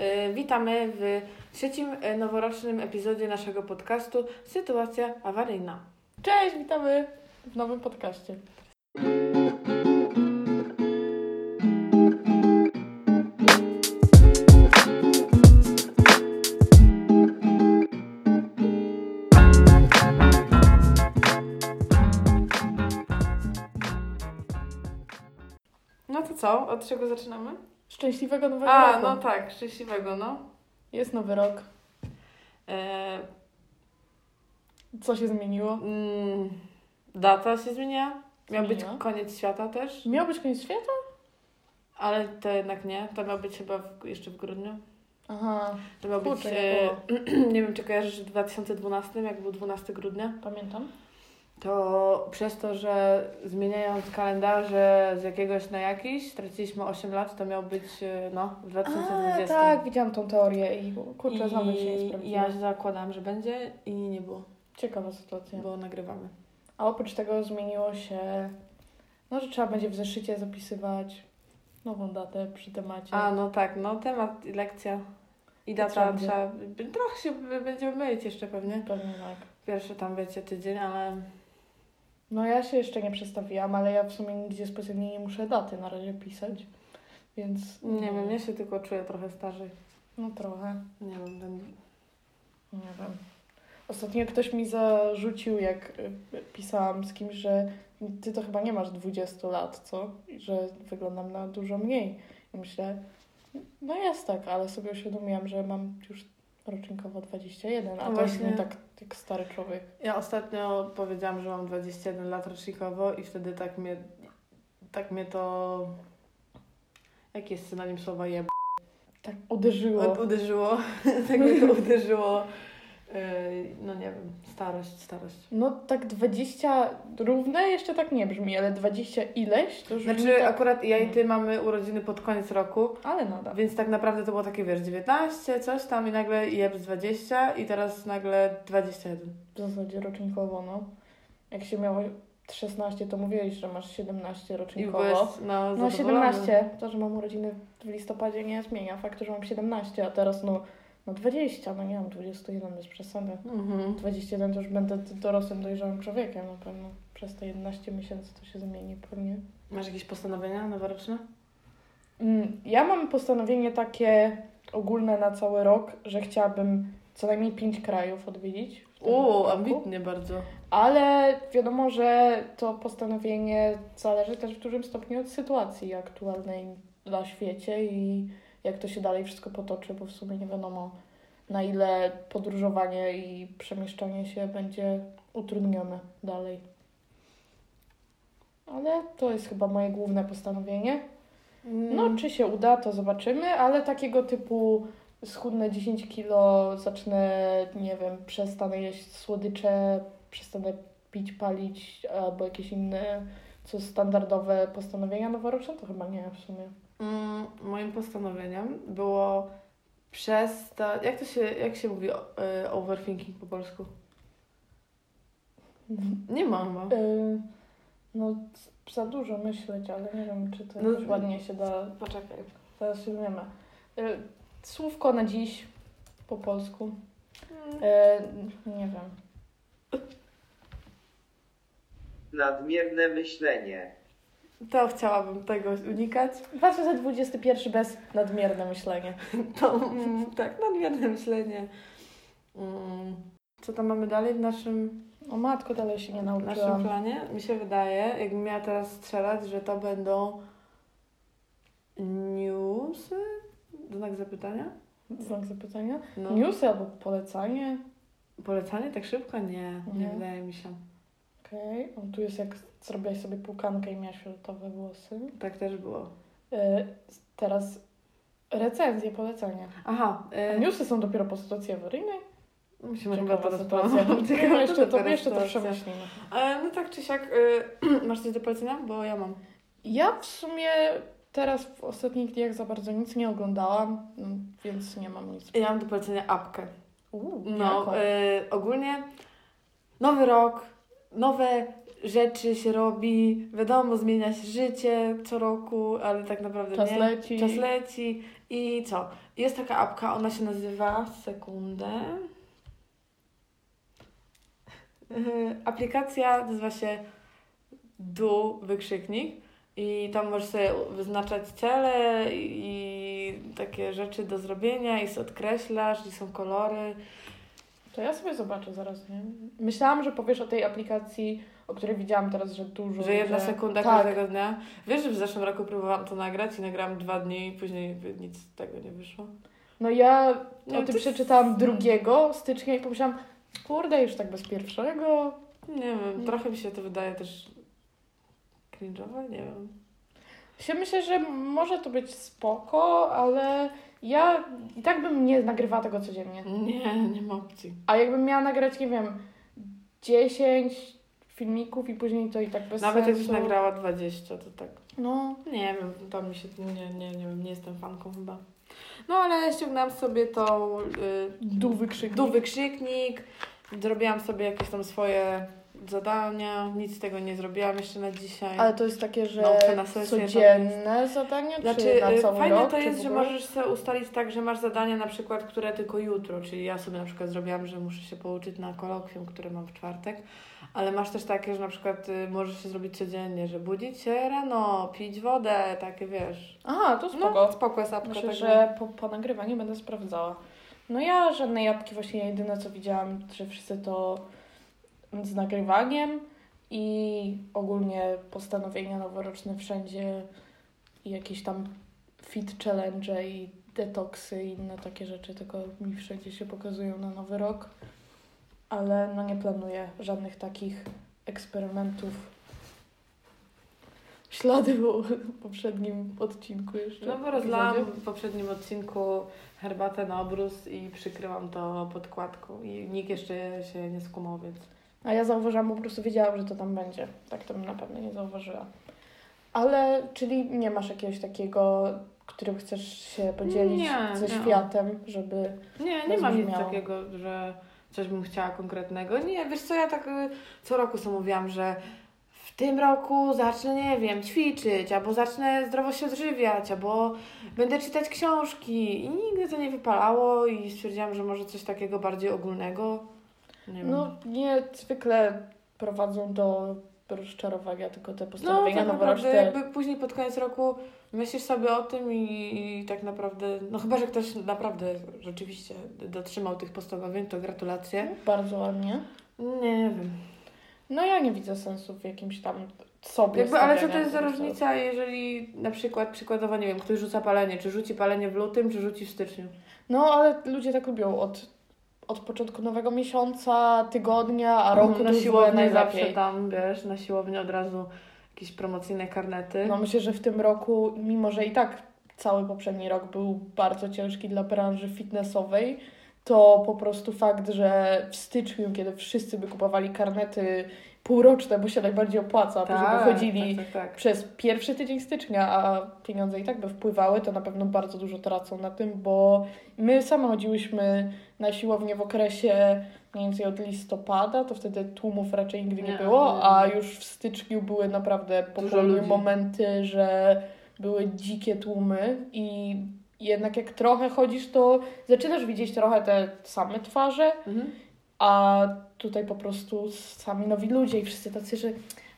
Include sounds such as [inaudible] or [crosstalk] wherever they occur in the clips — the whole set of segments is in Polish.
E, Witamy w trzecim e, noworocznym epizodzie naszego podcastu Sytuacja awaryjna. Cześć, witamy w nowym podcaście. No to co? Od czego zaczynamy? Szczęśliwego nowego A, roku. no tak, szczęśliwego, no. Jest nowy rok. E, Co się zmieniło? mm, data się zmieniła. Miał być koniec świata też, Miał być koniec świata? ale to jednak nie. To miał być chyba w, jeszcze w grudniu. Aha, To miał być, Kurczę, e, nie [clears throat] nie wiem czy kojarzysz, w 2012, jak był 12 grudnia. pamiętam. To przez to, że zmieniając kalendarze z jakiegoś na jakiś, straciliśmy 8 lat, to miał być e, no, w 2020. A, tak, widziałam tą teorię i kurczę, znowu się nie I sprawdziła. ja zakładam, że będzie i nie było, Ciekawa sytuacja. bo nagrywamy. A oprócz tego zmieniło się, no, że trzeba będzie w zeszycie zapisywać nową datę przy temacie. A, no tak, no temat i lekcja i data trzeba trochę się będziemy mylić jeszcze pewnie. Pewnie tak. Pierwszy tam wiecie tydzień, ale No ja się jeszcze nie przestawiłam, ale ja w sumie nigdzie specjalnie nie muszę daty na razie pisać, więc... nie wiem, ja się tylko czuję trochę starzej. No trochę, Nie wiem, ten... nie wiem. Ostatnio ktoś mi zarzucił, jak y, pisałam z kimś, że ty to chyba nie masz 20 lat, co? Że wyglądam na dużo mniej. I myślę, no jest tak, ale sobie uświadomiłam, że mam już rocznikowo 21, a No to właśnie. nie tak jak stary człowiek. Ja ostatnio powiedziałam, że mam 21 lat rocznikowo i wtedy tak mnie, tak mnie to... Jaki jest synonim słowa jeb... Tak uderzyło. Uderzyło, [laughs] tak mnie to uderzyło. Yy, No nie wiem, starość, starość. No tak 20 równe jeszcze tak nie brzmi, ale 20 ileś to już Znaczy tak, akurat ja i ty mamy urodziny pod koniec roku, ale nadal. więc tak naprawdę to było takie, wiesz, 19, coś tam i nagle jeb z 20 i teraz nagle 21. W zasadzie rocznikowo, no. Jak się miało 16, to mówiłeś, że masz 17 I rocznikowo. byłeś, no, No zadowolony. 17. To, że mam urodziny w listopadzie nie zmienia faktu, że mam 17, a teraz no, no 20, no nie mam 21 bez przesady. Mhm. 21 to już będę dorosłym, dojrzałym człowiekiem na pewno. Przez te 11 miesięcy to się zmieni pewnie. Masz jakieś postanowienia noworoczne? Mm, Ja mam postanowienie takie ogólne na cały rok, że chciałabym co najmniej 5 krajów odwiedzić. O, ambitnie bardzo. Ale wiadomo, że to postanowienie zależy też w dużym stopniu od sytuacji aktualnej na świecie i jak to się dalej wszystko potoczy, bo w sumie nie wiadomo na ile podróżowanie i przemieszczanie się będzie utrudnione dalej. Ale to jest chyba moje główne postanowienie. No, Mm. czy się uda, to zobaczymy, ale takiego typu schudnę 10 kilo, zacznę, nie wiem, przestanę jeść słodycze, przestanę pić, palić, albo jakieś inne, co standardowe postanowienia noworoczne, to chyba nie w sumie. Mm, moim postanowieniem było przestać. Jak to się, jak się mówi o- y, overthinking po polsku? Nie mam. chyba. Y, no, za dużo myśleć, ale nie wiem, czy to No, jakoś ładnie się da. Poczekaj. Zaraz się wiemy. Y, słówko na dziś po polsku. Mm. Y, nie wiem. Nadmierne myślenie. To chciałabym tego unikać. 2021 bez nadmierne myślenie. [laughs] To, mm, tak, nadmierne myślenie. Mm. Co tam mamy dalej w naszym, O matko, dalej się nie w naszym nauczyłam. planie? Mi się wydaje, jakbym miała teraz strzelać, że to będą newsy? Znak zapytania? Znak zapytania. No. Newsy albo polecanie. Polecanie tak szybko? Nie, nie Nie. wydaje mi się. Okej. O, tu jest jak zrobiłaś sobie płukankę i miałaś fioletowe włosy. Tak też było. E, teraz recenzje, polecenia. Aha, y, newsy są dopiero po sytuacji awaryjnej? musimy chyba Ciekawa to sytuacja. No, [laughs] jeszcze, to, jeszcze to przemyślimy. E, no tak czy siak, y, [clears throat] masz coś do polecenia? Bo ja mam. Ja w sumie teraz w ostatnich dniach za bardzo nic nie oglądałam, mm, więc nie mam nic. Ja mam do polecenia apkę. Uuu, No, y, ogólnie nowy rok, nowe rzeczy się robi, wiadomo, zmienia się życie co roku, ale tak naprawdę Czas nie. leci. Czas leci i co? Jest taka apka, ona się nazywa, sekundę, [laughs] aplikacja nazywa się Do wykrzyknik i tam możesz sobie wyznaczać cele i takie rzeczy do zrobienia i sobie odkreślasz, i są kolory. To ja sobie zobaczę zaraz, nie? Myślałam, że powiesz o tej aplikacji, o której widziałam teraz, że dużo. Że jedna że- sekunda tak. każdego dnia. Wiesz, że w zeszłym roku próbowałam to nagrać i nagrałam dwa dni i później nic z tego nie wyszło. No ja No o tym jest- przeczytałam 2 stycznia i pomyślałam, kurde, już tak bez pierwszego. Nie wiem, Nie. trochę mi się to wydaje też cringe'owe, nie wiem. Myślę, że może to być spoko, ale ja i tak bym nie nagrywała tego codziennie. Nie, nie ma opcji. A jakbym miała nagrać, nie wiem, 10 filmików i później to i tak bez Nawet sensu. już nagrała 20, to tak. No, Nie wiem, tam mi się, nie, nie, nie wiem, nie jestem fanką chyba. No ale ściągnęłam sobie to y, du wykrzyknik. do wykrzyknik, zrobiłam sobie jakieś tam swoje zadania, nic z tego nie zrobiłam jeszcze na dzisiaj. Ale to jest takie, że codzienne zadanie, Znaczy, czy na y, cały fajne rok? to jest, że możesz sobie ustalić tak, że masz zadania na przykład, które tylko jutro, czyli ja sobie na przykład zrobiłam, że muszę się pouczyć na kolokwium, które mam w czwartek, ale masz też takie, że na przykład y, możesz się zrobić codziennie, że budzić się rano, pić wodę, takie wiesz. Aha, to spoko. No, spoko jest apka. Myślę, także- że po, po nagrywaniu będę sprawdzała. No ja żadnej jabłki właśnie jedyne co widziałam, że wszyscy to z nagrywaniem i ogólnie postanowienia noworoczne wszędzie i jakieś tam fit challenge i detoksy i inne takie rzeczy, tylko mi wszędzie się pokazują na nowy rok. Ale no nie planuję żadnych takich eksperymentów. Ślady po [laughs] poprzednim odcinku jeszcze. No bo rozlałam w poprzednim odcinku herbatę na obrus i przykryłam to podkładką i nikt jeszcze się nie skumał, więc... A ja zauważyłam, po prostu wiedziałam, że to tam będzie. Tak to bym na pewno nie zauważyła. Ale, czyli nie masz jakiegoś takiego, którym chcesz się podzielić Nie, ze nie. światem, żeby... Nie, nie mam nic takiego, że coś bym chciała konkretnego. Nie, wiesz co, ja tak y, co roku sobie mówiłam, że w tym roku zacznę, nie wiem, ćwiczyć, albo zacznę zdrowo się odżywiać, albo będę czytać książki. I nigdy to nie wypalało i stwierdziłam, że może coś takiego bardziej ogólnego. Nie. No, nie zwykle prowadzą do rozczarowania, tylko te No, postanowienia tak naprawdę noworoczne. jakby później pod koniec roku myślisz sobie o tym i, i tak naprawdę, no chyba, że ktoś naprawdę rzeczywiście dotrzymał tych postanowień, to gratulacje. Bardzo ładnie. Nie wiem. No ja nie widzę sensu w jakimś tam sobie Jakby, ale co to jest za różnica, jeżeli na przykład, przykładowo, nie wiem, ktoś rzuca palenie, czy rzuci palenie w lutym, czy rzuci w styczniu? No, ale ludzie tak lubią od, od początku nowego miesiąca, tygodnia, a roku na siłowni najlepiej. zawsze tam, wiesz, na siłowni od razu jakieś promocyjne karnety. No myślę, że w tym roku, mimo że i tak cały poprzedni rok był bardzo ciężki dla branży fitnessowej, to po prostu fakt, że w styczniu, kiedy wszyscy by kupowali karnety półroczne, bo się najbardziej opłaca, tak, żeby chodzili tak, tak, tak. przez pierwszy tydzień stycznia, a pieniądze i tak by wpływały, to na pewno bardzo dużo tracą na tym, bo my same chodziłyśmy na siłownię w okresie mniej więcej od listopada, to wtedy tłumów raczej nigdy nie, Nie, było, nie. a już w styczniu były naprawdę po Dużo południu ludzi. momenty, że były dzikie tłumy i jednak jak trochę chodzisz, to zaczynasz widzieć trochę te same twarze, Mhm. A tutaj po prostu sami nowi ludzie i wszyscy tacy, że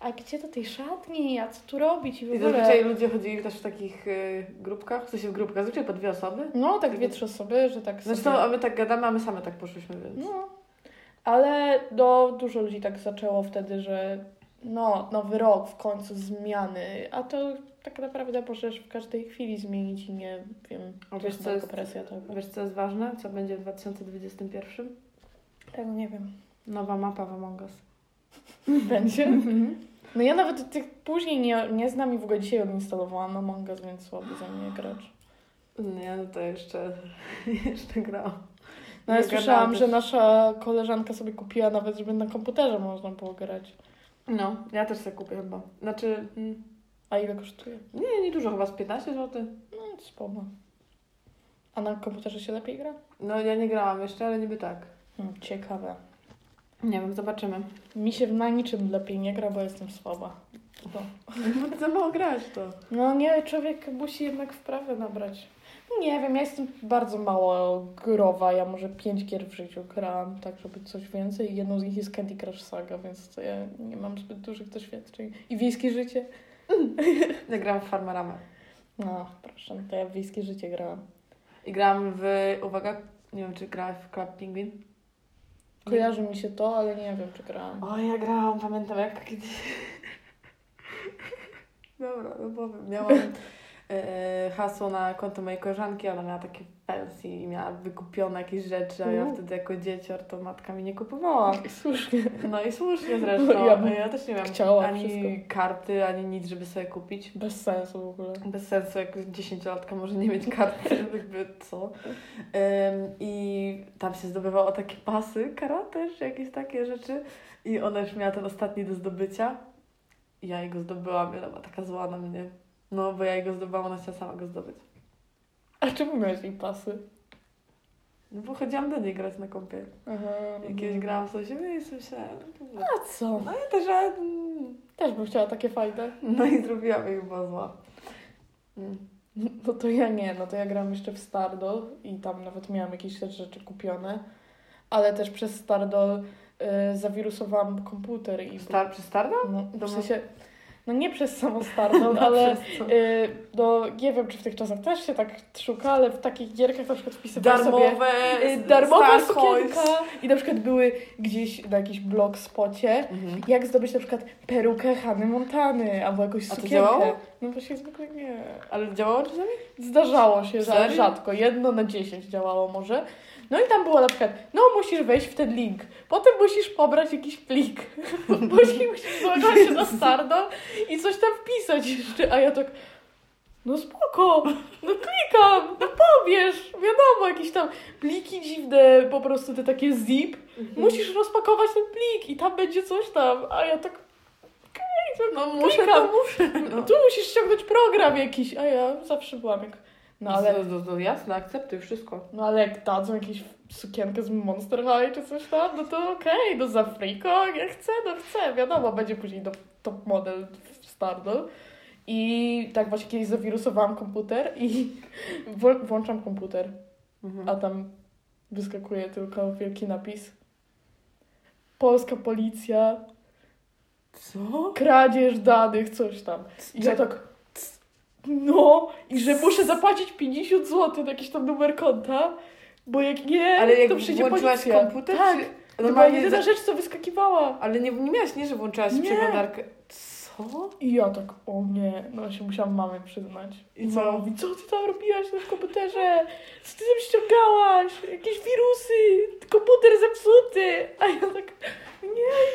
a gdzie do tej szatni, a co tu robić i w I ogóle. zazwyczaj ludzie chodzili też w takich y, grupkach, w sensie w grupkach, zazwyczaj po dwie osoby. No, tak dwie, trzy osoby, że tak Zresztą, sobie... a my tak gadamy, a my same tak poszłyśmy, więc... No, ale no, dużo ludzi tak zaczęło wtedy, że no, nowy rok, w końcu zmiany, a to tak naprawdę możesz w każdej chwili zmienić i nie wiem, A to wiesz, co jest, presja tego. wiesz, co jest ważne? Co będzie w 2021? Tego nie wiem. Nowa mapa w Among Us. [laughs] Będzie? No ja nawet tych później nie, nie znam i w ogóle dzisiaj odinstalowałam Among Us, więc słaby za mnie gracz. Nie, no to jeszcze, [laughs] jeszcze grałam. No ja słyszałam, że nasza koleżanka sobie kupiła nawet, żeby na komputerze można było grać. No, ja też sobie kupię chyba. Znaczy, mm, A ile kosztuje? nie, nie dużo, chyba z 15 zł. No, spoko. A na komputerze się lepiej gra? No, ja nie grałam jeszcze, ale niby tak. Hmm, ciekawe. Nie wiem, zobaczymy. Mi się na niczym lepiej nie gra, bo jestem słaba. No. [laughs] Za mało grać to. No nie, człowiek musi jednak wprawę nabrać. Nie wiem, ja jestem bardzo mało growa. Ja może pięć gier w życiu grałam, tak żeby coś więcej. Jedną z nich jest Candy Crush Saga, więc to ja nie mam zbyt dużych doświadczeń. I wiejskie życie? [laughs] Ja grałam w Farmerama. No, proszę, to ja w wiejskie życie grałam. I grałam w, uwaga, nie wiem czy grałeś w Club Penguin? Kojarzy mi się to, ale nie wiem, czy grałam. O, ja grałam, pamiętam jak kiedyś... [laughs] Dobra, no powiem. Miałam hasło na konto mojej koleżanki, ona miała takie pensji i miała wykupione jakieś rzeczy, a ja Mhm. wtedy jako dziecior to matka mi nie kupowała. [laughs] Słusznie. No i słusznie zresztą. Ja Ja też nie miałam chciała ani wszystko. karty, ani nic, żeby sobie kupić. Bez sensu w ogóle. Bez sensu, jak dziesięciolatka może nie mieć karty, [laughs] jakby co. Ym, I tam się zdobywało takie pasy, karate, czy jakieś takie rzeczy. I ona już miała ten ostatni do zdobycia. I ja jego zdobyłam i ona była taka zła na mnie. No, bo ja jego zdobyłam, ona chciała sama go zdobyć. A czemu miałeś jej pasy? No bo chodziłam do niej grać na kąpie. Aha. Jakieś grałam w coś i myślałam, no, A co? no ja też, mm, Też bym chciała takie fajne. No i zrobiłam jej była zła. Mm. No to ja nie, no to ja gram jeszcze w Stardol i tam nawet miałam jakieś też rzeczy kupione, ale też przez Stardol y, zawirusowałam komputer i... Star, przy Stardo? no, w sensie, no nie przez samo Stardol, [laughs] ale y, no nie wiem, czy w tych czasach też się tak szuka, ale w takich gierkach na przykład wpisywałam sobie... Darmowe, y, Darmowa sukienka i na przykład były gdzieś na jakiś blog spocie, Mhm. jak zdobyć na przykład perukę Hany Montany albo jakąś A to sukienkę. działało? No właśnie zwykle nie. Ale działało czasami? Zdarzało się, że Serio? rzadko. Jedno na dziesięć działało może. No i tam było na przykład, no musisz wejść w ten link, potem musisz pobrać jakiś plik, [laughs] później musisz zalogować się na Stardo i coś tam wpisać jeszcze, a ja tak, no spoko, no klikam, no pobierz, wiadomo, jakieś tam pliki dziwne, po prostu te takie zip, musisz rozpakować ten plik i tam będzie coś tam, a ja tak, okej, No okay, muszę, to muszę. No. tu musisz ściągnąć program jakiś, a ja zawsze byłam jak, no ale... To, to, to jasne, akceptuj wszystko. No ale jak dadzą jakąś sukienkę z Monster High czy coś tam, no to okej, no za friko, nie chcę, no chcę, wiadomo, będzie później do, top model w Stardol. I tak właśnie kiedyś zawirusowałam komputer i [laughs] wł- włączam komputer, Mhm. a tam wyskakuje tylko wielki napis. Polska policja, Co? kradzież danych, coś tam. I ja tak, no, i że muszę zapłacić 50 zł na jakiś tam numer konta, bo jak nie, Ale jak to przyjdzie włączyłaś policja. komputer? Tak, Czy... to była jedyna za... rzecz, co wyskakiwała. Ale nie, nie miałaś, nie, że włączyłaś Nie. przeglądarkę. Co? I ja tak, o nie, no się musiałam mamie przyznać. I I co? mama mówi, co ty tam robiłaś na komputerze? Co ty tam ściągałaś? Jakieś wirusy, komputer zepsuty. A ja tak, nie,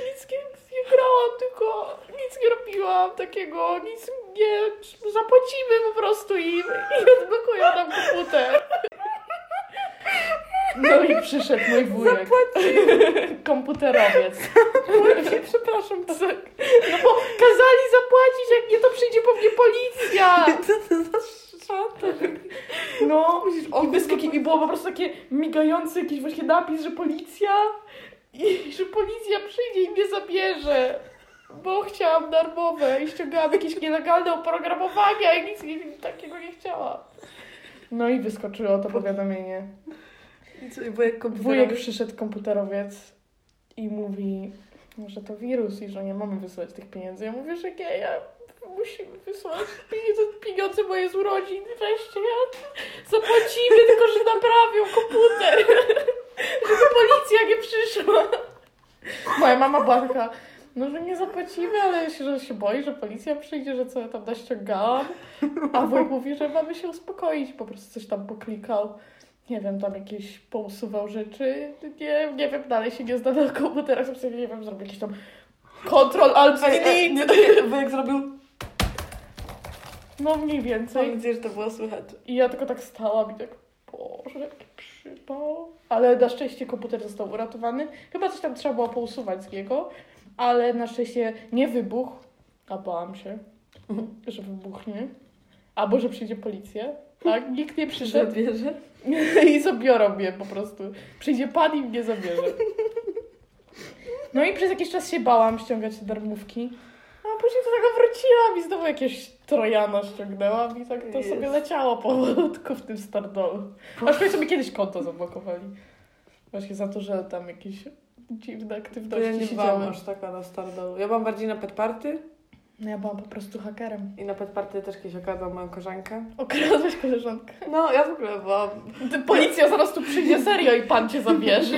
nic nie, nie grałam, tylko nic nie robiłam takiego, nic nie, zapłacimy po prostu im i odblokują nam komputer. No i przyszedł mój wujek. Komputerowiec. Przepraszam, tak. No bo kazali zapłacić, jak nie to przyjdzie po mnie policja. [laughs] Co to za szata? No i, wyskaki, i było po prostu takie migający jakiś właśnie napis, że policja i że policja przyjdzie i mnie zabierze. Bo chciałam darmowe i ściągałam jakieś nielegalne oprogramowania i nic nie, takiego nie chciałam. No i wyskoczyło to powiadomienie. I wujek przyszedł komputerowiec i mówi, że to wirus i że nie mamy wysyłać tych pieniędzy. Ja mówię, że nie, ja musimy wysłać pieniądze, pieniądze moje z urodzin. Weźcie, ja zapłacimy, tylko że naprawią komputer. [laughs] Żeby policja nie przyszła. Moja mama była taka, no że nie zapłacimy, ale się, że się boi, że policja przyjdzie, że co ja tam naściągałam. A [laughs] wujek mówi, że mamy się uspokoić. Po prostu coś tam poklikał nie wiem, tam jakieś pousuwał rzeczy, nie, nie wiem, dalej się nie zna na komputerach, sobie nie wiem, zrobił jakiś tam Ctrl Alt Delete, wujek zrobił... no mniej Mam więcej. nadzieję, że to było słychać. I ja tylko tak stałam i tak, boże, jaki przypał. Ale na szczęście komputer został uratowany. Chyba coś tam trzeba było pousuwać z niego, ale na szczęście nie wybuchł, a bałam się, [laughs] że wybuchnie. Albo, że przyjdzie policja. Tak, nikt nie przyszedł. Zabierze? [laughs] I zabiorą mnie po prostu. Przyjdzie pan i mnie zabierze. No i przez jakiś czas się bałam ściągać te darmówki. A później to taka wróciłam i znowu jakieś Trojana ściągnęłam i tak to Jest. sobie leciało powolutku w tym Stardolu. Aż mi kiedyś konto zablokowali. Właśnie za to, że tam jakieś dziwne To ja aktywności nie byłam aż taka na Stardolu. Ja byłam bardziej na Pet Party No ja byłam po prostu hakerem. i na Pet Party też kiedyś okradłam moją koleżankę. Okradłeś koleżankę. No, ja w ogóle byłam... Ty, Policja zaraz tu przyjdzie [laughs] serio i pan cię zabierze.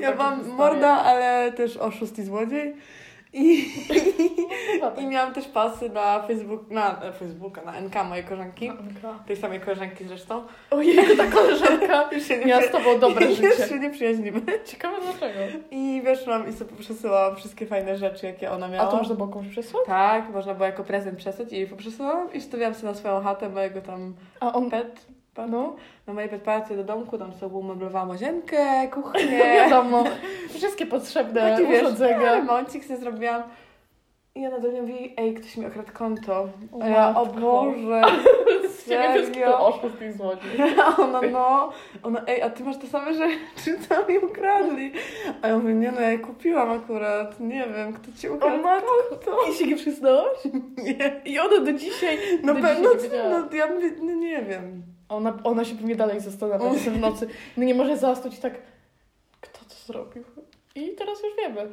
Ja byłam morda, ale też oszust i złodziej. I, Chyba tak. I miałam też pasy na Facebook, na Facebooka, na NK mojej koleżanki. Tej samej koleżanki zresztą. Ojej, ta [laughs] koleżanka Już miała z tobą dobre już życie. się nie przyjaźnimy. Ciekawe dlaczego. I weszłam i sobie przesyłałam wszystkie fajne rzeczy, jakie ona miała. A to można było komuś przesłać? Tak, można było jako prezent przesłać i jej poprzesyłałam i wstawiałam sobie na swoją chatę mojego tam A on... pet, No, na mojej pet party do domku, tam sobie umeblowałam łazienkę, kuchnię. wiadomo. Wszystkie potrzebne Taki wiesz, urządzenia. remoncik sobie zrobiłam. I ona do mnie mówi, ej, ktoś mi okradł konto. O ja, o. Boże. [laughs] Z ciebie oszust i złodziej. [laughs] Ona, no, ona, ej, a ty masz te same rzeczy, co mi ukradli. A ja mówię, nie no, ja kupiłam akurat, nie wiem, kto ci ukradł matko. konto. I się nie przyznałaś? [laughs] Nie. I ona do dzisiaj... No do pewno, no, ja no nie wiem. Ona, ona się pewnie dalej zastanawia w w [laughs] nocy. No nie może zasnąć i tak... Kto to zrobił? I teraz już wiemy.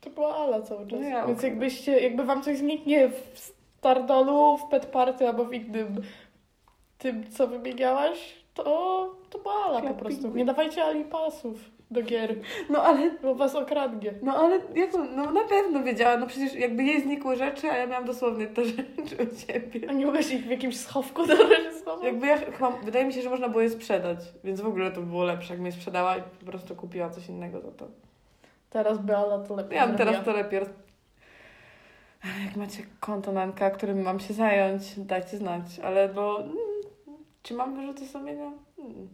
To była Ala cały czas. No ja Więc okej. jakbyście, jakby wam coś zniknie w Stardolu, w Pet Party albo w innym tym, co wymieniałaś, to, to była Ala po prostu. Nie dawajcie Ali pasów do gier, No ale, bo was okradnie. no ale jak to, no na pewno wiedziała, no przecież jakby jej znikły rzeczy, a ja miałam dosłownie te [laughs] rzeczy u ciebie. A nie mogłaś ich w jakimś schowku [laughs] na Jakby ja chyba, wydaje mi się, że można było je sprzedać, więc w ogóle to było lepsze, jak mnie sprzedała i po prostu kupiła coś innego za to. Teraz by Ala to lepiej Ja bym teraz to lepiej. Jak macie konto na NK, którym mam się zająć, dajcie znać. Ale bo. mm, Czy mam wyrzuty sumienia? Mm.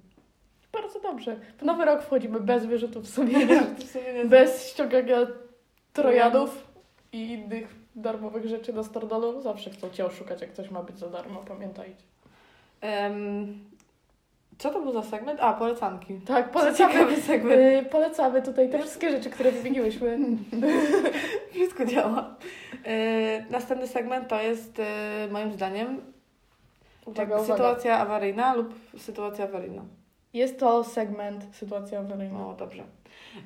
Bardzo dobrze. W nowy rok wchodzimy bez wyrzutów sumienia, [laughs] bez ściągania trojanów i innych darmowych rzeczy na Stardolu. Zawsze chcą cię oszukać, jak coś ma być za darmo, pamiętajcie. Em, co to był za segment? A, polecanki. Tak, Polecamy segment. Yy, polecamy tutaj te wszystkie rzeczy, które wymieniłyśmy. [laughs] Wszystko działa. E, następny segment to jest e, moim zdaniem Uwaga, sytuacja awaryjna lub sytuacja awaryjna. Jest to segment sytuacja awaryjna. No dobrze.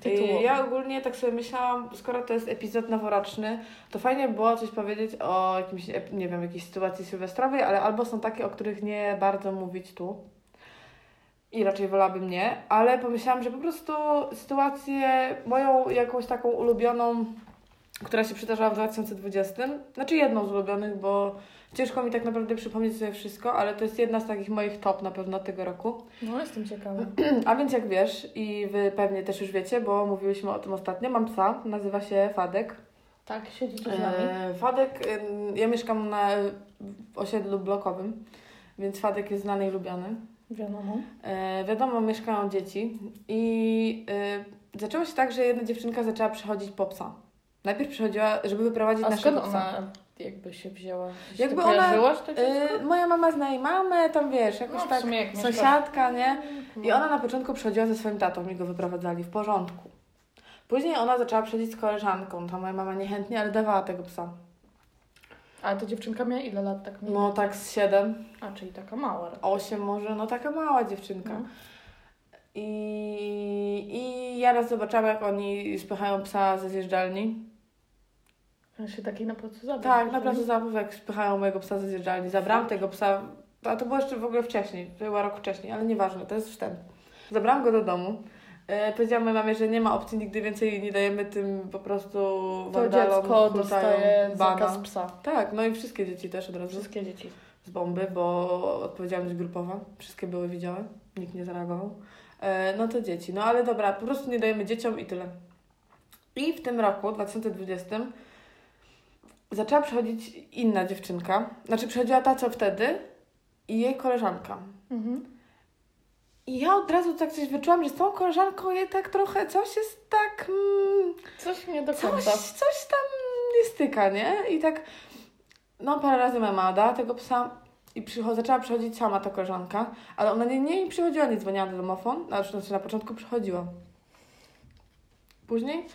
Tytułowy. Ja ogólnie tak sobie myślałam, skoro to jest epizod noworoczny, to fajnie by było coś powiedzieć o jakimś, nie wiem, jakiejś sytuacji sylwestrowej, ale albo są takie, o których nie bardzo mówić tu. I raczej wolałabym nie, ale pomyślałam, że po prostu sytuację moją jakąś taką ulubioną, która się przydarzyła w 2020, znaczy jedną z ulubionych, bo ciężko mi tak naprawdę przypomnieć sobie wszystko, ale to jest jedna z takich moich top na pewno tego roku. No, jestem ciekawa. [clears throat] A więc jak wiesz i wy pewnie też już wiecie, bo mówiłyśmy o tym ostatnio, mam psa, nazywa się Fadek. Tak, siedzicie z nami. E, Fadek, em, ja mieszkam na w osiedlu blokowym, więc Fadek jest znany i lubiany. Wiadomo. E, wiadomo, mieszkają dzieci i e, zaczęło się tak, że jedna dziewczynka zaczęła przychodzić po psa. Najpierw przychodziła, żeby wyprowadzić A naszego psa. ona jakby się wzięła? Jakby ona, to dziecko? E, moja mama zna jej mamę, tam wiesz, jakoś No, tak jak sąsiadka, nie? No. I ona na początku przychodziła ze swoim tatą i go wyprowadzali w porządku. Później ona zaczęła przychodzić z koleżanką. Ta moja mama niechętnie, ale dawała tego psa. A ta dziewczynka miała ile lat tak mniej No tak z 7, A, czyli taka mała. 8 może, no taka mała dziewczynka. No. I, I ja raz zobaczyłam, jak oni spychają psa ze zjeżdżalni. Się takiej na placu zabaw. Tak, naprawdę zabaw, jak spychają mojego psa ze zjeżdżalni. Zabrałam tego psa, a to było jeszcze w ogóle wcześniej, to była rok wcześniej, ale nieważne, to jest wstęp. Zabrałam go do domu. E, powiedziałam mojej mamie, że nie ma opcji, nigdy więcej nie dajemy tym po prostu To dziecko dostaje bana. zakaz psa. Tak, no i wszystkie dzieci też od razu Wszystkie dzieci. z bomby, bo odpowiedzialność grupowa. Wszystkie były widziałe, nikt nie zareagował. E, no to dzieci. No ale dobra, po prostu nie dajemy dzieciom i tyle. I w tym roku, 2020, zaczęła przychodzić inna dziewczynka. Znaczy przychodziła ta, co wtedy i jej koleżanka. Mhm. I ja od razu tak coś wyczułam, że z tą koleżanką jej tak trochę coś jest tak... Mm, Coś nie do coś, końca. coś tam nie styka, nie? I tak, no parę razy mama dała tego psa i przycho- zaczęła przychodzić sama ta koleżanka, ale ona nie, nie przychodziła, nie dzwoniła na domofon, znaczy na początku przychodziła. Później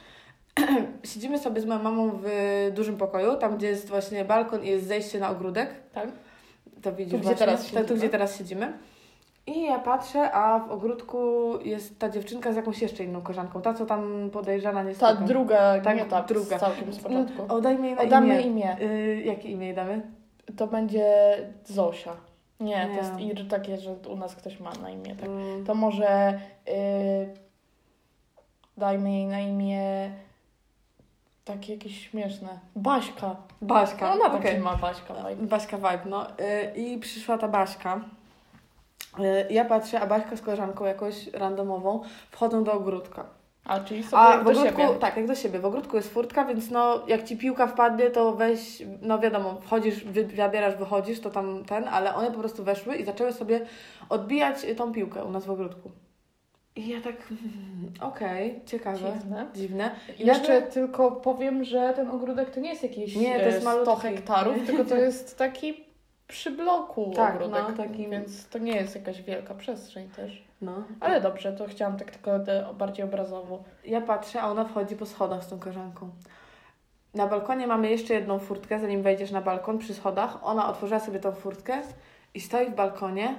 [clears throat] siedzimy sobie z moją mamą w dużym pokoju, tam gdzie jest właśnie balkon i jest zejście na ogródek. Tak? To widzisz Tu, gdzie właśnie, teraz tak, tu, siedzimy. gdzie teraz siedzimy. I ja patrzę, a w ogródku jest ta dziewczynka z jakąś jeszcze inną koleżanką. Ta, co tam podejrzana nie Ta stuka. druga, Tak, nie ta druga. całkiem z początku. Oddajmy jej na Odamy imię. imię. Y, jakie imię jej damy? To będzie Zosia. Nie, Nie. to jest ir takie, że u nas ktoś ma na imię. Tak. Mm, To może y, dajmy jej na imię takie jakieś śmieszne. Baśka. Baśka. No, ona taki okej. ma Baśka. vibe. Baśka vibe, no. Y, I przyszła ta Baśka. Y, Ja patrzę, a Baśka z koleżanką jakoś randomową wchodzą do ogródka. A, czyli sobie A w do ogródku, siebie. tak, jak do siebie. W ogródku jest furtka, więc no, jak ci piłka wpadnie, to weź, no wiadomo, wchodzisz, wy, zabierasz, wychodzisz, to tam ten, ale one po prostu weszły i zaczęły sobie odbijać tą piłkę u nas w ogródku. I ja tak, hmm, okej, ciekawe, Dziwne. dziwne. I Jeszcze tylko powiem, że ten ogródek to nie jest jakieś Nie, to jest e, 100 malutki. hektarów, tylko to [laughs] jest taki przy bloku Tak, ogródek, no, taki- więc to nie jest jakaś wielka przestrzeń też. No. Ale dobrze, to chciałam tak tylko bardziej obrazowo. Ja patrzę, a ona wchodzi po schodach z tą koleżanką. Na balkonie mamy jeszcze jedną furtkę, zanim wejdziesz na balkon przy schodach. Ona otworzyła sobie tą furtkę i stoi w balkonie,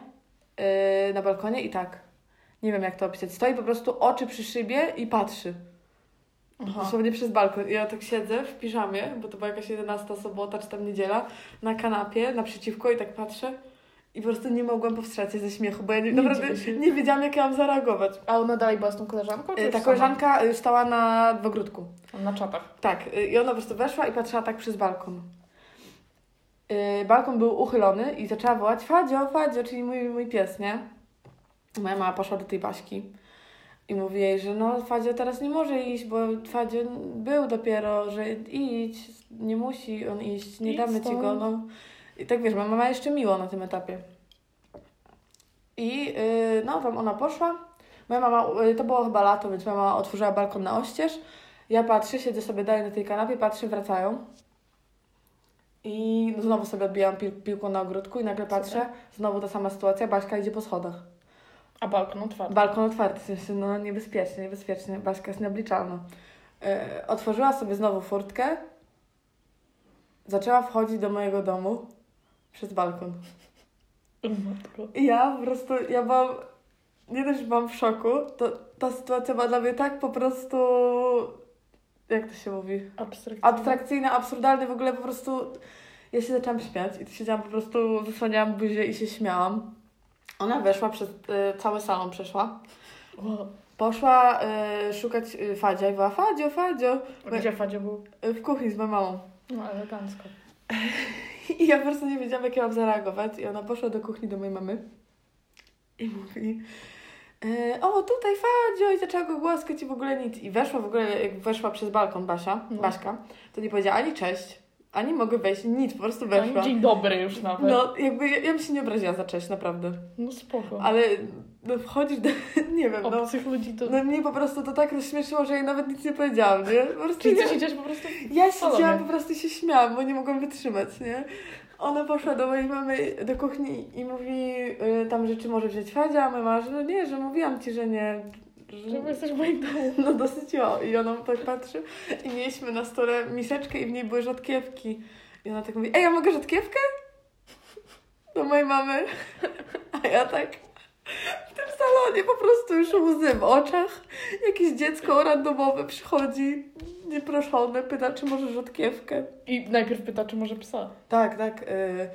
yy, na balkonie i tak. Nie wiem jak to opisać. Stoi po prostu oczy przy szybie i patrzy. Aha. Dosłownie przez balkon. I ja tak siedzę w piżamie, bo to była jakaś 11 sobota czy tam niedziela, na kanapie naprzeciwko i tak patrzę. I po prostu nie mogłam powstrzymać się ze śmiechu, bo ja nie, Nie naprawdę się. nie wiedziałam jak ja mam zareagować. A ona dalej była z tą koleżanką? Czy już Ta sama? koleżanka yy, stała na, w ogródku. Na czatach. Tak, y, i ona po prostu weszła i patrzyła tak przez balkon. Balkon był uchylony i zaczęła wołać Fadzio, Fadzio, czyli mój, mój pies, nie? Moja mama poszła do tej Baśki i mówi jej, że no Fadzio teraz nie może iść, bo Fadzio był dopiero, że idź, nie musi on iść, nie Idź damy ci stąd. go, no. I tak wiesz, moja mama jeszcze miło na tym etapie. I yy, no tam ona poszła. Moja mama, yy, to było chyba lato, więc moja mama otworzyła balkon na oścież. Ja patrzę, siedzę sobie dalej na tej kanapie, patrzę, wracają. I znowu sobie odbijam pil- piłką na ogródku i nagle patrzę, znowu ta sama sytuacja, Baśka idzie po schodach. A balkon otwarty. Balkon otwarty, w sensie, no niebezpiecznie, niebezpiecznie, Baśka jest nieobliczalna. E, otworzyła sobie znowu furtkę, zaczęła wchodzić do mojego domu przez balkon. Matko. I ja po prostu, ja byłam, nie dość, że byłam w szoku, to ta sytuacja była dla mnie tak po prostu, jak to się mówi, Abstrakcyjne. abstrakcyjna, absurdalna, w ogóle po prostu ja się zaczęłam śmiać i siedziałam po prostu, zasłaniałam buzię i się śmiałam. Ona weszła przez y, cały salon, przeszła. Poszła y, szukać y, Fadzia i była Fadzio, Fadzio Gdzie Fadzio był? y, w kuchni z moją mamą. No elegancko. [laughs] I ja po prostu nie wiedziałam, jak ja mam zareagować. I ona poszła do kuchni do mojej mamy i mówi e, o, tutaj Fadzio! I zaczęła go głaskać i w ogóle nic. I weszła w ogóle, jak weszła przez balkon Basia, No. Baśka, to nie powiedziała ani cześć, ani mogę wejść, nic, po prostu weszła. No, dzień dobry już nawet. No, No, jakby ja, ja bym się nie obraziła za cześć, naprawdę. spoko. Ale no, wchodzisz do, [laughs] nie wiem, no, Obcych ludzi to... no mnie po prostu to tak rozśmieszyło, że ja nawet nic nie powiedziałam, nie? Po prostu Czyli ja- ty siedziałeś po prostu... Ja siedziałam, po prostu się śmiałam, bo nie mogłam wytrzymać, nie? Ona poszła do mojej mamy do kuchni i mówi y, tam, że czy może wziąć Fadzia, a moja mama, że no nie, że mówiłam ci, że nie. Że, Że jesteś moim domu. no dosyć o. I ona tak patrzy i mieliśmy na stole miseczkę i w niej były rzodkiewki. I ona tak mówi, ej, ja mogę rzodkiewkę? [laughs] Do mojej mamy. [laughs] A ja tak w tym salonie po prostu już łzy w oczach. Jakieś dziecko randomowe przychodzi, nieproszone, pyta, czy może rzodkiewkę. I najpierw pyta, czy może psa. Tak, tak. y,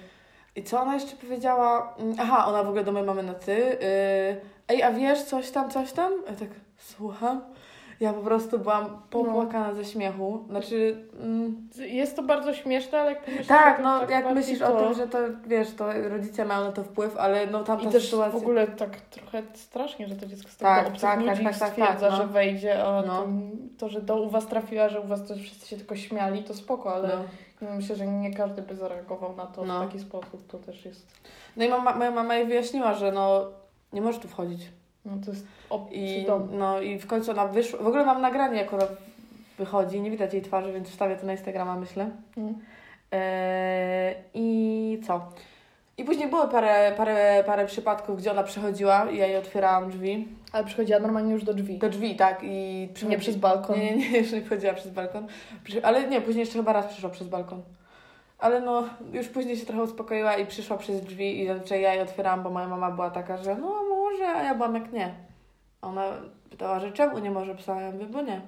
I co ona jeszcze powiedziała? Mm, Aha, ona w ogóle do mojej mamy na ty. y, Ej, a wiesz coś tam, coś tam? Ja tak, słucham. Ja po prostu byłam popłakana ze śmiechu. Znaczy, mm, Jest to bardzo śmieszne, ale jak pomyślisz tak, tym, no tak jak myślisz to... o tym, że to, wiesz, to rodzice mają na to wpływ, ale no tamta I też sytuacja... w ogóle tak trochę strasznie, że to dziecko z Tak, tego obcych tak, ludzi tak, tak, tak, stwierdza, tak, no. że wejdzie, a No. to, że do u was trafiła, że u was to wszyscy się tylko śmiali, to spoko, ale No. myślę, że nie każdy by zareagował na to No. w taki sposób, to też jest, no i mama, moja mama jej wyjaśniła, że no nie możesz tu wchodzić. no to jest obcy I, dom. no, I w końcu ona wyszła. W ogóle mam nagranie, jak ona wychodzi. Nie widać jej twarzy, więc wstawię to na Instagrama, myślę. Mm. Eee, I co? I później było parę, parę, parę przypadków, gdzie ona przychodziła i ja jej otwierałam drzwi. Ale przychodziła normalnie już do drzwi. Do drzwi, tak, i Nie przychodzi... przez balkon. Nie, nie, nie, jeszcze nie wchodziła przez balkon. Ale nie, później jeszcze chyba raz przyszła przez balkon. Ale no, już później się trochę uspokoiła i przyszła przez drzwi i zazwyczaj ja jej otwierałam, bo moja mama była taka, że no może, a ja byłam jak nie. Ona pytała, że czemu nie może psa? Ja mówię, bo nie.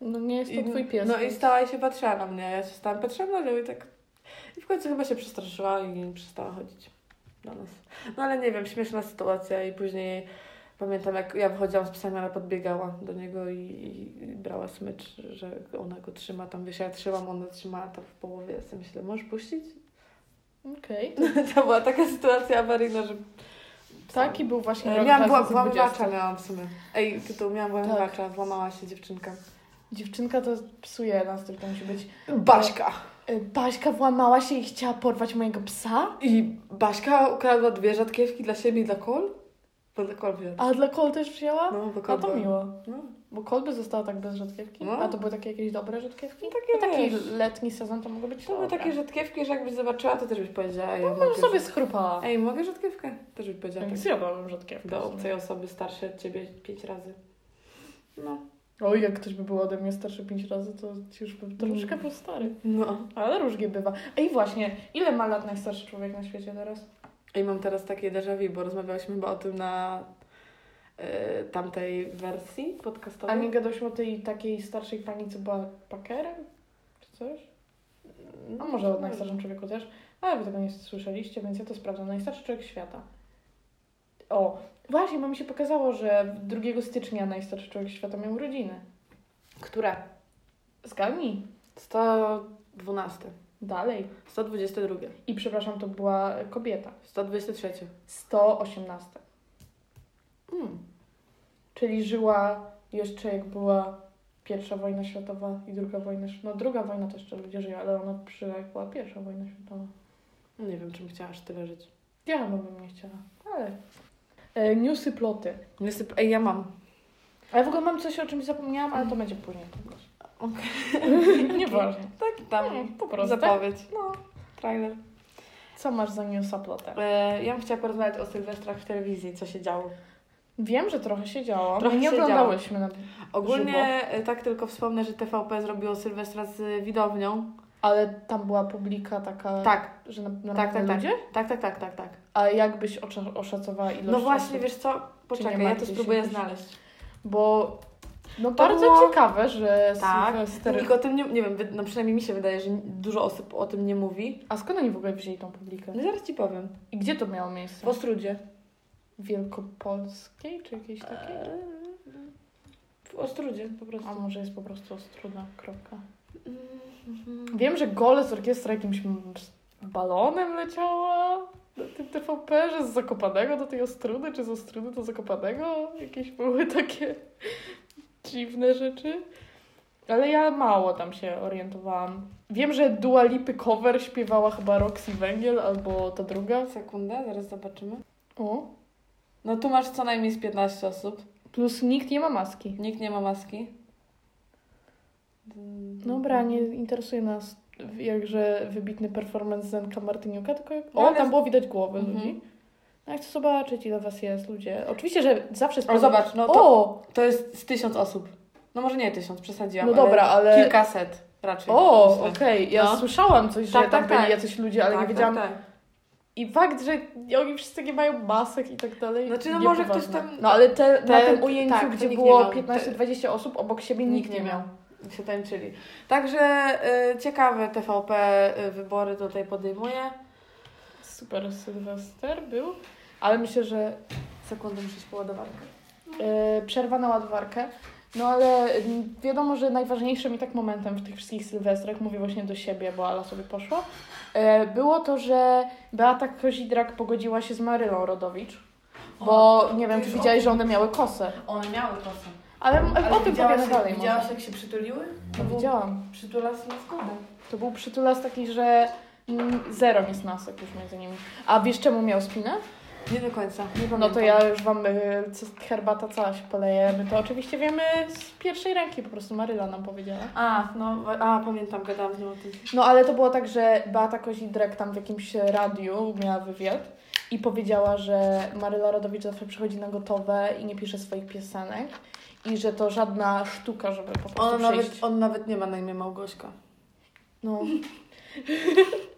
No nie jest to I, twój pies. No i stała i się patrzyła na mnie, ja się stałam patrzyłam na nią i tak... I w końcu chyba się przestraszyła i przestała chodzić do nas. No ale nie wiem, śmieszna sytuacja i później pamiętam jak ja wychodziłam z psami, ona podbiegała do niego i, i, i brała smycz, że ona go trzyma tam, wiesz, ja trzymam, ona trzymała tam w połowie, ja sobie myślę, możesz puścić? Okej. [laughs] To była taka sytuacja awaryjna, że... Taki był właśnie E, Miałam 2020. włamywacza, miałam w sumie. Ej, tytuł, miałam włamywacza, włamała się dziewczynka. Dziewczynka to psuje nas, to musi być. Baśka! Y, Baśka włamała się i chciała porwać mojego psa? I Baśka ukradła dwie rzadkiewki dla siebie i dla kol? Kol wzięła. A dla Kol też wzięła? No, bo to była- miło. No, Bo Kol by została tak bez rzodkiewki? No. A to były takie jakieś dobre rzodkiewki? no takie To taki wiesz, letni sezon to mogło być To były dobre. takie rzadkiewki, że jakbyś zobaczyła, to też byś powiedziała, ja Może mogę sobie schrupała. Ej, mogę rzadkiewkę? Też byś powiedziała Tak, zjadłabym rzodkiewkę. Do obcej osoby starszej od ciebie pięć razy. No. Oj, jak ktoś by był ode mnie starszy pięć razy, to już bym troszkę Mm. był stary. No. Ale różnie bywa. Ej, właśnie, ile ma lat najstarszy człowiek na świecie teraz? I mam teraz takie déjà vu, bo rozmawiałyśmy chyba o tym na y, tamtej wersji A podcastowej. nie gadałyśmy o tej takiej starszej pani, co była pakerem? Czy coś? A może o najstarszym człowieku też? Ale wy tego nie słyszeliście, więc ja to sprawdzam. Najstarszy człowiek świata. O, właśnie, bo mi się pokazało, że 2 stycznia najstarszy człowiek świata miał urodziny. Które? Zgadnij. 112. Dalej. 122. I przepraszam, to była kobieta. 123. 118. Mm. Czyli żyła jeszcze jak była pierwsza wojna światowa i druga wojna. No druga wojna to jeszcze ludzie żyją, ale ona przyszła jak była pierwsza wojna światowa. Nie wiem, czym chciałaś tyle żyć. Ja chyba bym nie chciała, ale... E, newsy, ploty. Niestety, ej, ja mam. A ja w ogóle mam coś, o czymś zapomniałam, ale to będzie później. Okej. [laughs] Nieważne. [laughs] Tak, tam Nie, po prostu. zapowiedź. No. Trailer. Co masz za newsa, plotę? E, ja bym chciała porozmawiać o Sylwestrach w telewizji, co się działo. Wiem, że trochę się działo. Trochę nie oglądałyśmy na... Ogólnie e, tak tylko wspomnę, że TVP zrobiło Sylwestra z widownią. Ale tam była publika taka, Tak, że na, tak, tak, tak. ludzie? Tak, tak, tak, tak, tak. A jakbyś osza- oszacowała ilość No właśnie, osób? wiesz co? Poczekaj, ja to spróbuję znaleźć. Bo no To bardzo było- ciekawe, że Tak, Sylwester... nikt o tym nie, nie wiem, no przynajmniej mi się wydaje, że dużo osób o tym nie mówi. A skąd oni w ogóle wzięli tą publikę? No zaraz Ci powiem. I gdzie to miało miejsce? W Ostrudzie. Wielkopolskiej czy jakiejś takiej? Eee, W Ostrudzie po prostu. A może jest po prostu Ostruda, kropka. Mhm. Wiem, że gole z orkiestra jakimś balonem leciała na tym TVP, że z Zakopanego do tej Ostrudy, czy z Ostrudy do Zakopanego. Jakieś były takie dziwne rzeczy. Ale ja mało tam się orientowałam. Wiem, że Dua Lipy cover śpiewała chyba Roxy Węgiel albo ta druga. Sekundę, zaraz zobaczymy. O. No tu masz co najmniej z 15 osób. Plus nikt nie ma maski. Nikt nie ma maski. Dobra, nie interesuje nas jakże wybitny performance Zenka Martyniuka, tylko jak... No, O, tam było widać głowę Mhm. ludzi. No, ja chcę zobaczyć, ile was jest, ludzie. Oczywiście, że zawsze... O, sprawdzam- zobacz, no to, O! to jest z tysiąc osób. No może nie tysiąc, przesadziłam. No dobra, ale- Kilkaset raczej. O, myślę. okej. Ja No. słyszałam coś, że Tak, tam tak, byli tak. jacyś ludzie, ale tak, nie wiedziałam... Tak, tak. I fakt, że oni wszyscy nie mają masek i tak dalej. Znaczy, no nie może ktoś tam- No ale te, na te- tym ujęciu, tak, to gdzie nikt nie było miał. 15-20 osób, obok siebie nikt, nie miał. się tańczyli. Także y, ciekawe TVP y, wybory tutaj podejmuje. Super Sylwester był, ale myślę, że Sekundę muszę się poładowarkę. e, przerwa na ładowarkę. No ale mm, wiadomo, że najważniejszym i tak momentem w tych wszystkich sylwestrach, mówię właśnie do siebie, bo Ala sobie poszła, e, było to, że Beata Kozidrak pogodziła się z Marylą Rodowicz. Bo nie wiem, czy o widziałeś, że one miały kosę. One miały kosę. Ale, o tym powiemy dalej. Widziałaś jak się przytuliły? No, widziałam. Przytulas na skórę. To był przytulas taki, że zero niesnasek już między nimi. A wiesz czemu miał spinę? Nie do końca, nie pamiętam. No to ja już wam y, herbata cała się poleje. My to oczywiście wiemy z pierwszej ręki, po prostu Maryla nam powiedziała. A, no, a pamiętam, gadałam z nią o tym. No ale to było tak, że Beata Kozidrek tam w jakimś radiu miała wywiad i powiedziała, że Maryla Rodowicz zawsze przychodzi na gotowe i nie pisze swoich piosenek i że to żadna sztuka, żeby po prostu On przyjść. nawet, on nawet nie ma na imię Małgośka. No. [laughs]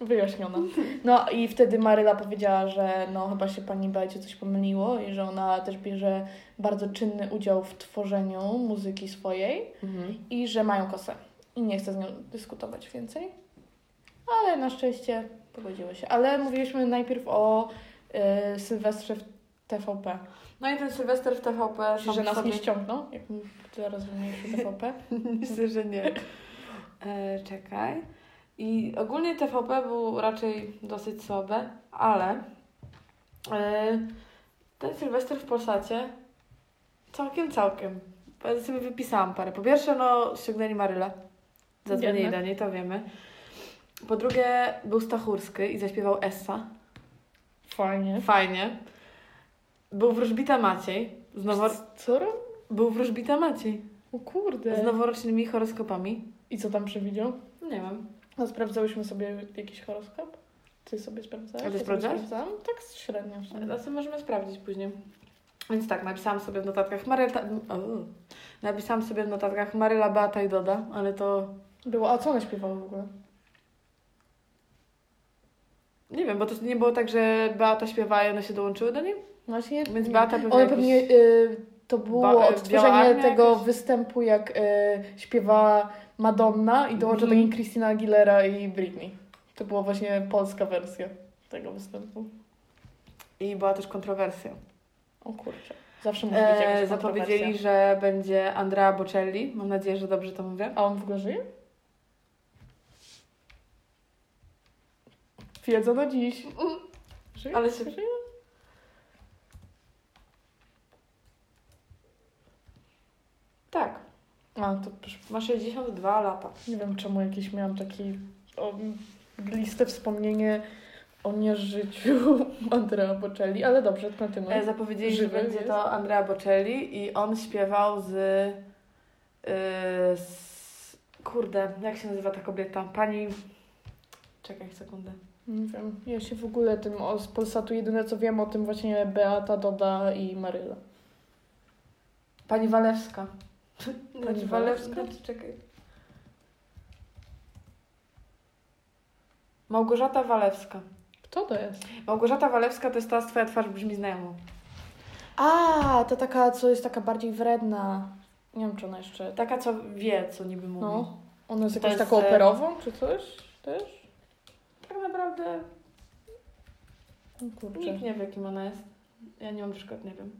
Wyjaśniona. No i wtedy Maryla powiedziała, że no chyba się pani Beacie coś pomyliło i że ona też bierze bardzo czynny udział w tworzeniu muzyki swojej i że mają kosę. I nie chce z nią dyskutować więcej. Ale na szczęście pogodziły się. Ale mówiliśmy najpierw o y, Sylwestrze w TVP. No i ten Sylwester w TVP sam że nas sobie... nie ściągną, jak my teraz wymieniliśmy TVP? [laughs] Myślę, że nie. [laughs] E, czekaj. I ogólnie TVP był raczej dosyć słabe, ale e, ten Sylwester w Polsacie całkiem, całkiem. Ja sobie wypisałam parę. Po pierwsze, no, ściągnęli Marylę. Zadzwonili do niej, to wiemy. Po drugie, był Stachurski i zaśpiewał Essa. Fajnie. Fajnie. Był wróżbita Maciej. Z nowo... Co? Był wróżbita Maciej. O kurde. Z noworocznymi horoskopami. I co tam przewidział? Nie wiem. No, sprawdzałyśmy sobie jakiś horoskop? Ty sobie? A ty sprawdzałaś? sprawdzałam. Tak średnio. A co możemy sprawdzić później. Więc tak, napisałam sobie w notatkach Maryla... Napisałam sobie w notatkach Maryla, Beata i Doda, ale to... Było, a co one śpiewały w ogóle? Nie wiem, bo to nie było tak, że Beata śpiewała i one się dołączyły do niej? Właśnie. Więc nie. Beata pewnie jakiś- pewnie y, to było Ba- odtworzenie tego jakaś? występu, jak y, śpiewa Madonna i dołącza do Mhm. niej Christina Aguilera i Britney. To była właśnie polska wersja tego występu. I była też kontrowersja. O kurczę. Zawsze musi być E, jakaś zapowiedzieli, kontrowersja. że będzie Andrea Bocelli. Mam nadzieję, że dobrze to mówię. A on w ogóle żyje? Wiedza na dziś. Żyje? Ale się- żyje? Tak. A, to Ma 62 lata. nie wiem czemu jakiś miałam taki o, listę wspomnienie o nieżyciu [laughs] Andrea Bocelli, ale dobrze, kontynuuj. E, zapowiedzieli, Żywy że będzie jest? to Andrea Bocelli i on śpiewał z, y, z... Kurde, jak się nazywa ta kobieta? Pani... Czekaj sekundę. Nie wiem, ja się w ogóle tym o, z Polsatu jedyne co wiem o tym właśnie Beata, Doda i Maryla. Pani Walewska. Pani Walewska? Walewska? Czekaj. Małgorzata Walewska. Kto to jest? Małgorzata Walewska to jest ta, twoja twarz brzmi znajomo. A, to taka, co jest taka bardziej wredna. Nie wiem, czy ona jeszcze... Taka, co wie, co niby mówi. No. Ona jest To jakąś jest, taką e, operową, czy coś? Też? Tak naprawdę O kurczę. nikt nie wie, kim ona jest. Ja nie mam przykład, nie wiem.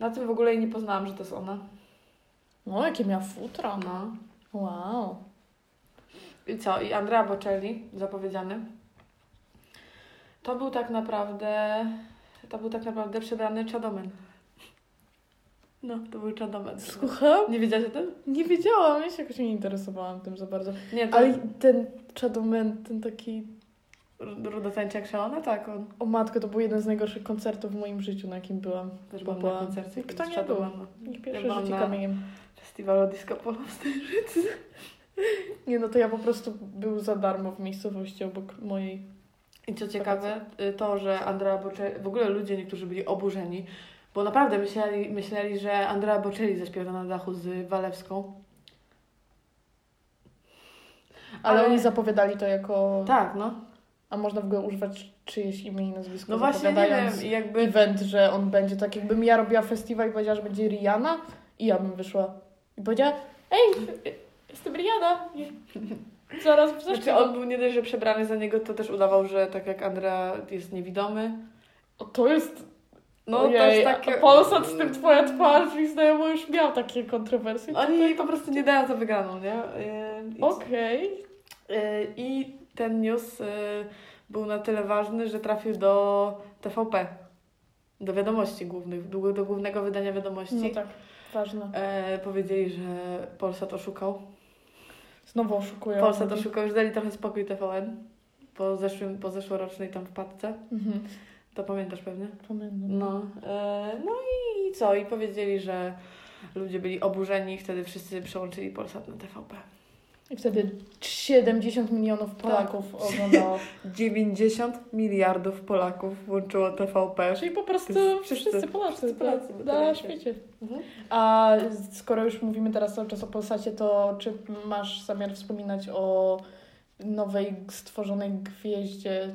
Na tym w ogóle jej nie poznałam, że to jest ona. No, jakie miała futro. No. Wow. I co? I Andrea Bocelli, zapowiedziany. To był tak naprawdę... To był tak naprawdę przebrany czadomen. No, to był czadomen. Słucham? Nie wiedziałaś o tym? Nie wiedziałam, ja się jakoś nie interesowałam tym za bardzo. Nie, to... Ale ten Shadowman, ten taki... Rudotańczy jak szalona? Tak, on O matko, to był jeden z najgorszych koncertów w moim życiu, na jakim byłam. też Bo był na była- koncercie. Kto nie był? Ja byłam życie na- kamieniem. Festiwalu Disco Polo w Stężycy. [laughs] Nie, no to ja po prostu był za darmo w miejscowości obok mojej. I co ciekawe, y, to, że Andrea Bocelli, w ogóle ludzie niektórzy byli oburzeni, bo naprawdę myśleli, myśleli że Andrea Bocelli zaśpiewa na dachu z Walewską. Ale, Ale- oni zapowiadali to jako... Tak, no. A można w ogóle używać czyjeś imię i nazwisko No właśnie nie wiem, jakby... event, że on będzie tak, jakbym ja robiła festiwal i powiedziała, że będzie Rihanna i ja bym wyszła i powiedziała, ej, jestem Rihanna. I zaraz Znaczy zaśpiewam. on był nie dość, że przebrany za niego, to też udawał, że tak jak Andrea jest niewidomy. O, to jest... No Ojej, to jest takie... Polsat z tym twoja twarz mi znajomo już miał takie kontrowersje. Oni po prostu nie dają za wygraną, nie? I- Okej. y, I ten news y, był na tyle ważny, że trafił do TVP. Do wiadomości głównych, do, do głównego wydania wiadomości. No tak, ważne. E, powiedzieli, że Polsat oszukał. Znowu oszukują. Polsat oszukał, już dali trochę spokój TVN. po, zeszłym, po zeszłorocznej tam wpadce. Mhm. To pamiętasz pewnie? Pamiętam. No, e, no i co? I powiedzieli, że ludzie byli oburzeni i wtedy wszyscy przełączyli Polsat na TVP. I wtedy 70 milionów Polaków oglądało. [laughs] 90 miliardów Polaków włączyło TVP. Czyli po prostu Wszyscy- wszyscy, Polacy, wszyscy Polacy na, świecie. Mhm. A skoro już mówimy teraz cały czas o Polsacie, to czy masz zamiar wspominać o nowej stworzonej gwieździe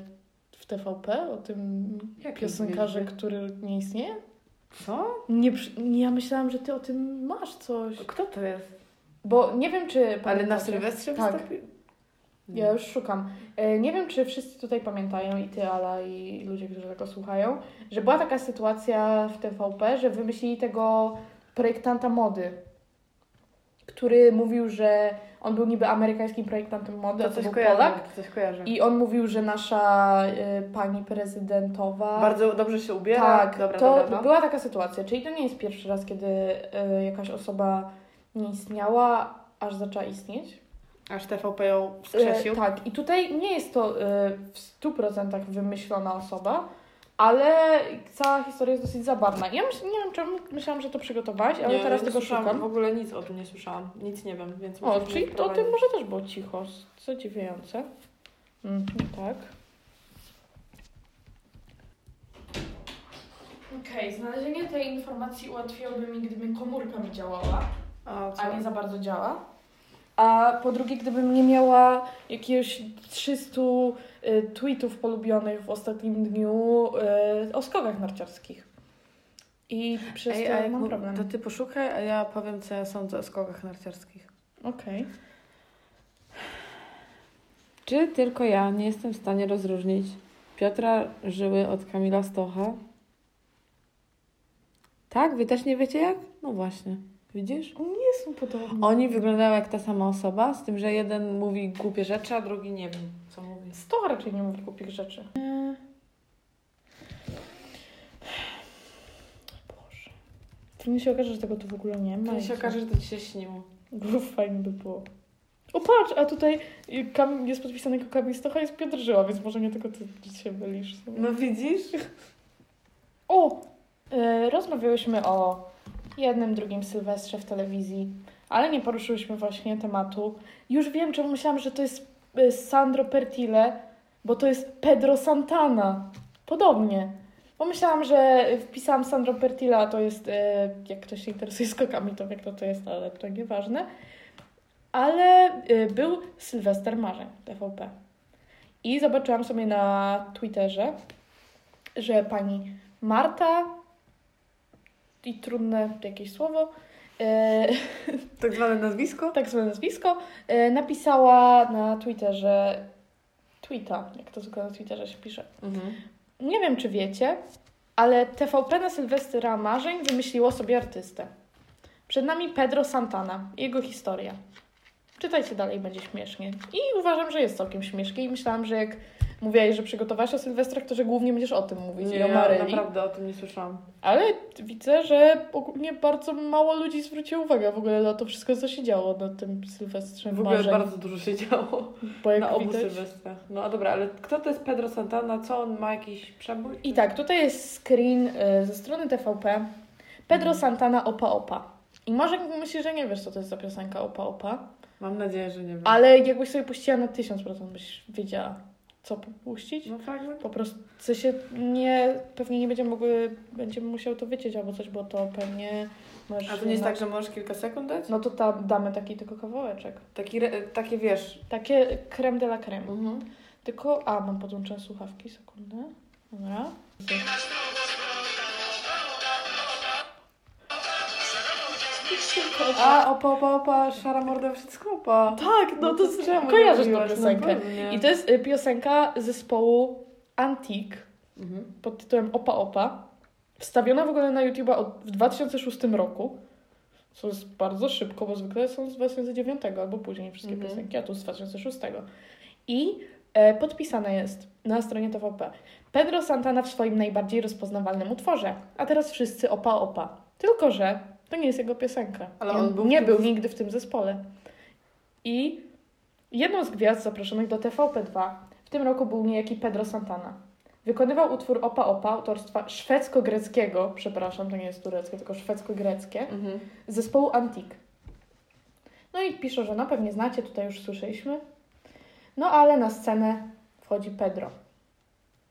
w TVP? O tym Jakiej piosenkarze, gwieździe? który nie istnieje? Co? Nie, ja myślałam, że ty o tym masz coś. Kto to jest? Bo nie wiem, czy... Ale na Sylwestrze Tak. wystąpił? Ja już szukam. E, Nie wiem, czy wszyscy tutaj pamiętają, i ty, Ala, i ludzie, którzy tego słuchają, że była taka sytuacja w TVP, że wymyślili tego projektanta mody, który mówił, że on był niby amerykańskim projektantem mody, To to coś był kojarzę. Polak. Coś kojarzę. I on mówił, że nasza e, pani prezydentowa... Bardzo dobrze się ubiera. tak, dobra, to dobra, no. była taka sytuacja. Czyli to nie jest pierwszy raz, kiedy e, jakaś osoba nie istniała, aż zaczęła istnieć. Aż TVP ją wskrzesił. E, tak, i tutaj nie jest to e, w 100% wymyślona osoba, ale cała historia jest dosyć zabawna. Ja myśl, nie wiem czemu, myślałam, że to przygotowałaś, ale Nie, teraz nie tego słyszałam, szukam. W ogóle nic o tym nie słyszałam. Nic nie wiem, więc O, czyli o wprowadzić. tym może też było cicho, zadziwiające. Mhm, tak. Okej, znalezienie tej informacji ułatwiłoby mi, gdyby komórka mi działała. A, co? a nie za bardzo działa. A po drugie, gdybym nie miała jakiegoś 300 y, tweetów polubionych w ostatnim dniu y, o skokach narciarskich. I przez Ej, to a jak mam problem. To ty poszukaj, a ja powiem, co ja sądzę o skokach narciarskich. Okej. Czy tylko ja nie jestem w stanie rozróżnić Piotra Żyły od Kamila Stocha? Tak? Wy też nie wiecie jak? No właśnie. Widzisz? Nie są podobne. Oni wyglądają jak ta sama osoba, z tym, że jeden mówi głupie rzeczy, a drugi nie wiem, co mówi. Sto raczej nie mówi głupich rzeczy. Boże. To mi się okaże, że tego tu w ogóle nie ma. To się okaże, że to ci się śniło. Było fajnie by było. O patrz, a tutaj Kam- jest podpisany jako Kamil Stocha jest Piotr Żyła, więc może nie tylko ty się sobie. No widzisz? O! Y, rozmawiałyśmy o jednym, drugim Sylwestrze w telewizji, ale nie poruszyłyśmy właśnie tematu. Już wiem, czemu myślałam, że to jest y, Sandro Pertile, bo to jest Pedro Santana. Podobnie. Pomyślałam, że wpisałam Sandro Pertile, a to jest, y, jak ktoś się interesuje skokami, to wie kto to jest, ale to nieważne. Ale y, był Sylwester Marzeń, TVP. I zobaczyłam sobie na Twitterze, że pani Marta i trudne jakieś słowo, e, [laughs] Tak zwane nazwisko? tak zwane nazwisko, e, napisała na Twitterze tweeta, jak to zwykle na Twitterze się pisze. Mhm. Nie wiem, czy wiecie, ale TVP na Sylwestra Marzeń wymyśliło sobie artystę. Przed nami Pedro Santana i jego historia. Czytajcie dalej, będzie śmiesznie. I uważam, że jest całkiem śmiesznie i myślałam, że jak mówiłaś, że przygotowałaś o Sylwestrach, to że głównie będziesz o tym mówić Nie, i o ja Maryli. naprawdę o tym nie słyszałam. Ale widzę, że ogólnie bardzo mało ludzi zwróciło uwagę w ogóle na to wszystko, co się działo na tym Sylwestrze W ogóle Marzeń. bardzo dużo się działo na obu widać... sylwestrach. No a dobra, ale kto to jest Pedro Santana? Co on ma jakiś przebój? I tak, tutaj jest screen y, ze strony TVP. Pedro Mhm. Santana Opa Opa. I może myślisz, że nie wiesz, co to jest za piosenka Opa Opa, Mam nadzieję, że nie wiem. ale jakbyś sobie puściła na 1000% byś wiedziała, co puścić. No fragment? Po prostu, w sensie nie, pewnie nie będziemy mogły, będziemy musiał to wyciąć albo coś, bo to pewnie masz... A to nie jest na- tak, że możesz kilka sekund dać? No to tam damy taki tylko kawałeczek. Taki, re- takie wiesz. Takie creme de la creme. Mhm. Tylko, a mam podłączone słuchawki, sekundę. Dobra. A, opa, opa, opa, szara morda wszystko opa. Tak, no to z czemu kojarzysz tę mówiłaś? piosenkę. No. I to jest y, piosenka zespołu Antique Mhm. pod tytułem Opa Opa. Wstawiona w ogóle na YouTube od, w 2006 roku. Co jest bardzo szybko, bo zwykle są z 2009 albo później wszystkie Mhm. piosenki, a tu z 2006. I e, podpisane jest na stronie TVP. Pedro Santana w swoim najbardziej rozpoznawalnym utworze. A teraz wszyscy Opa Opa. Tylko, że to nie jest jego piosenka. Ale I on był nie tym był nigdy w tym zespole. I jedną z gwiazd zaproszonych do TVP2 W tym roku był niejaki Pedro Santana. Wykonywał utwór Opa Opa autorstwa szwedzko-greckiego, przepraszam, to nie jest tureckie, tylko szwedzko-greckie, Mhm. zespołu Antik. No i pisze, że no pewnie znacie, tutaj już słyszeliśmy. No ale na scenę wchodzi Pedro.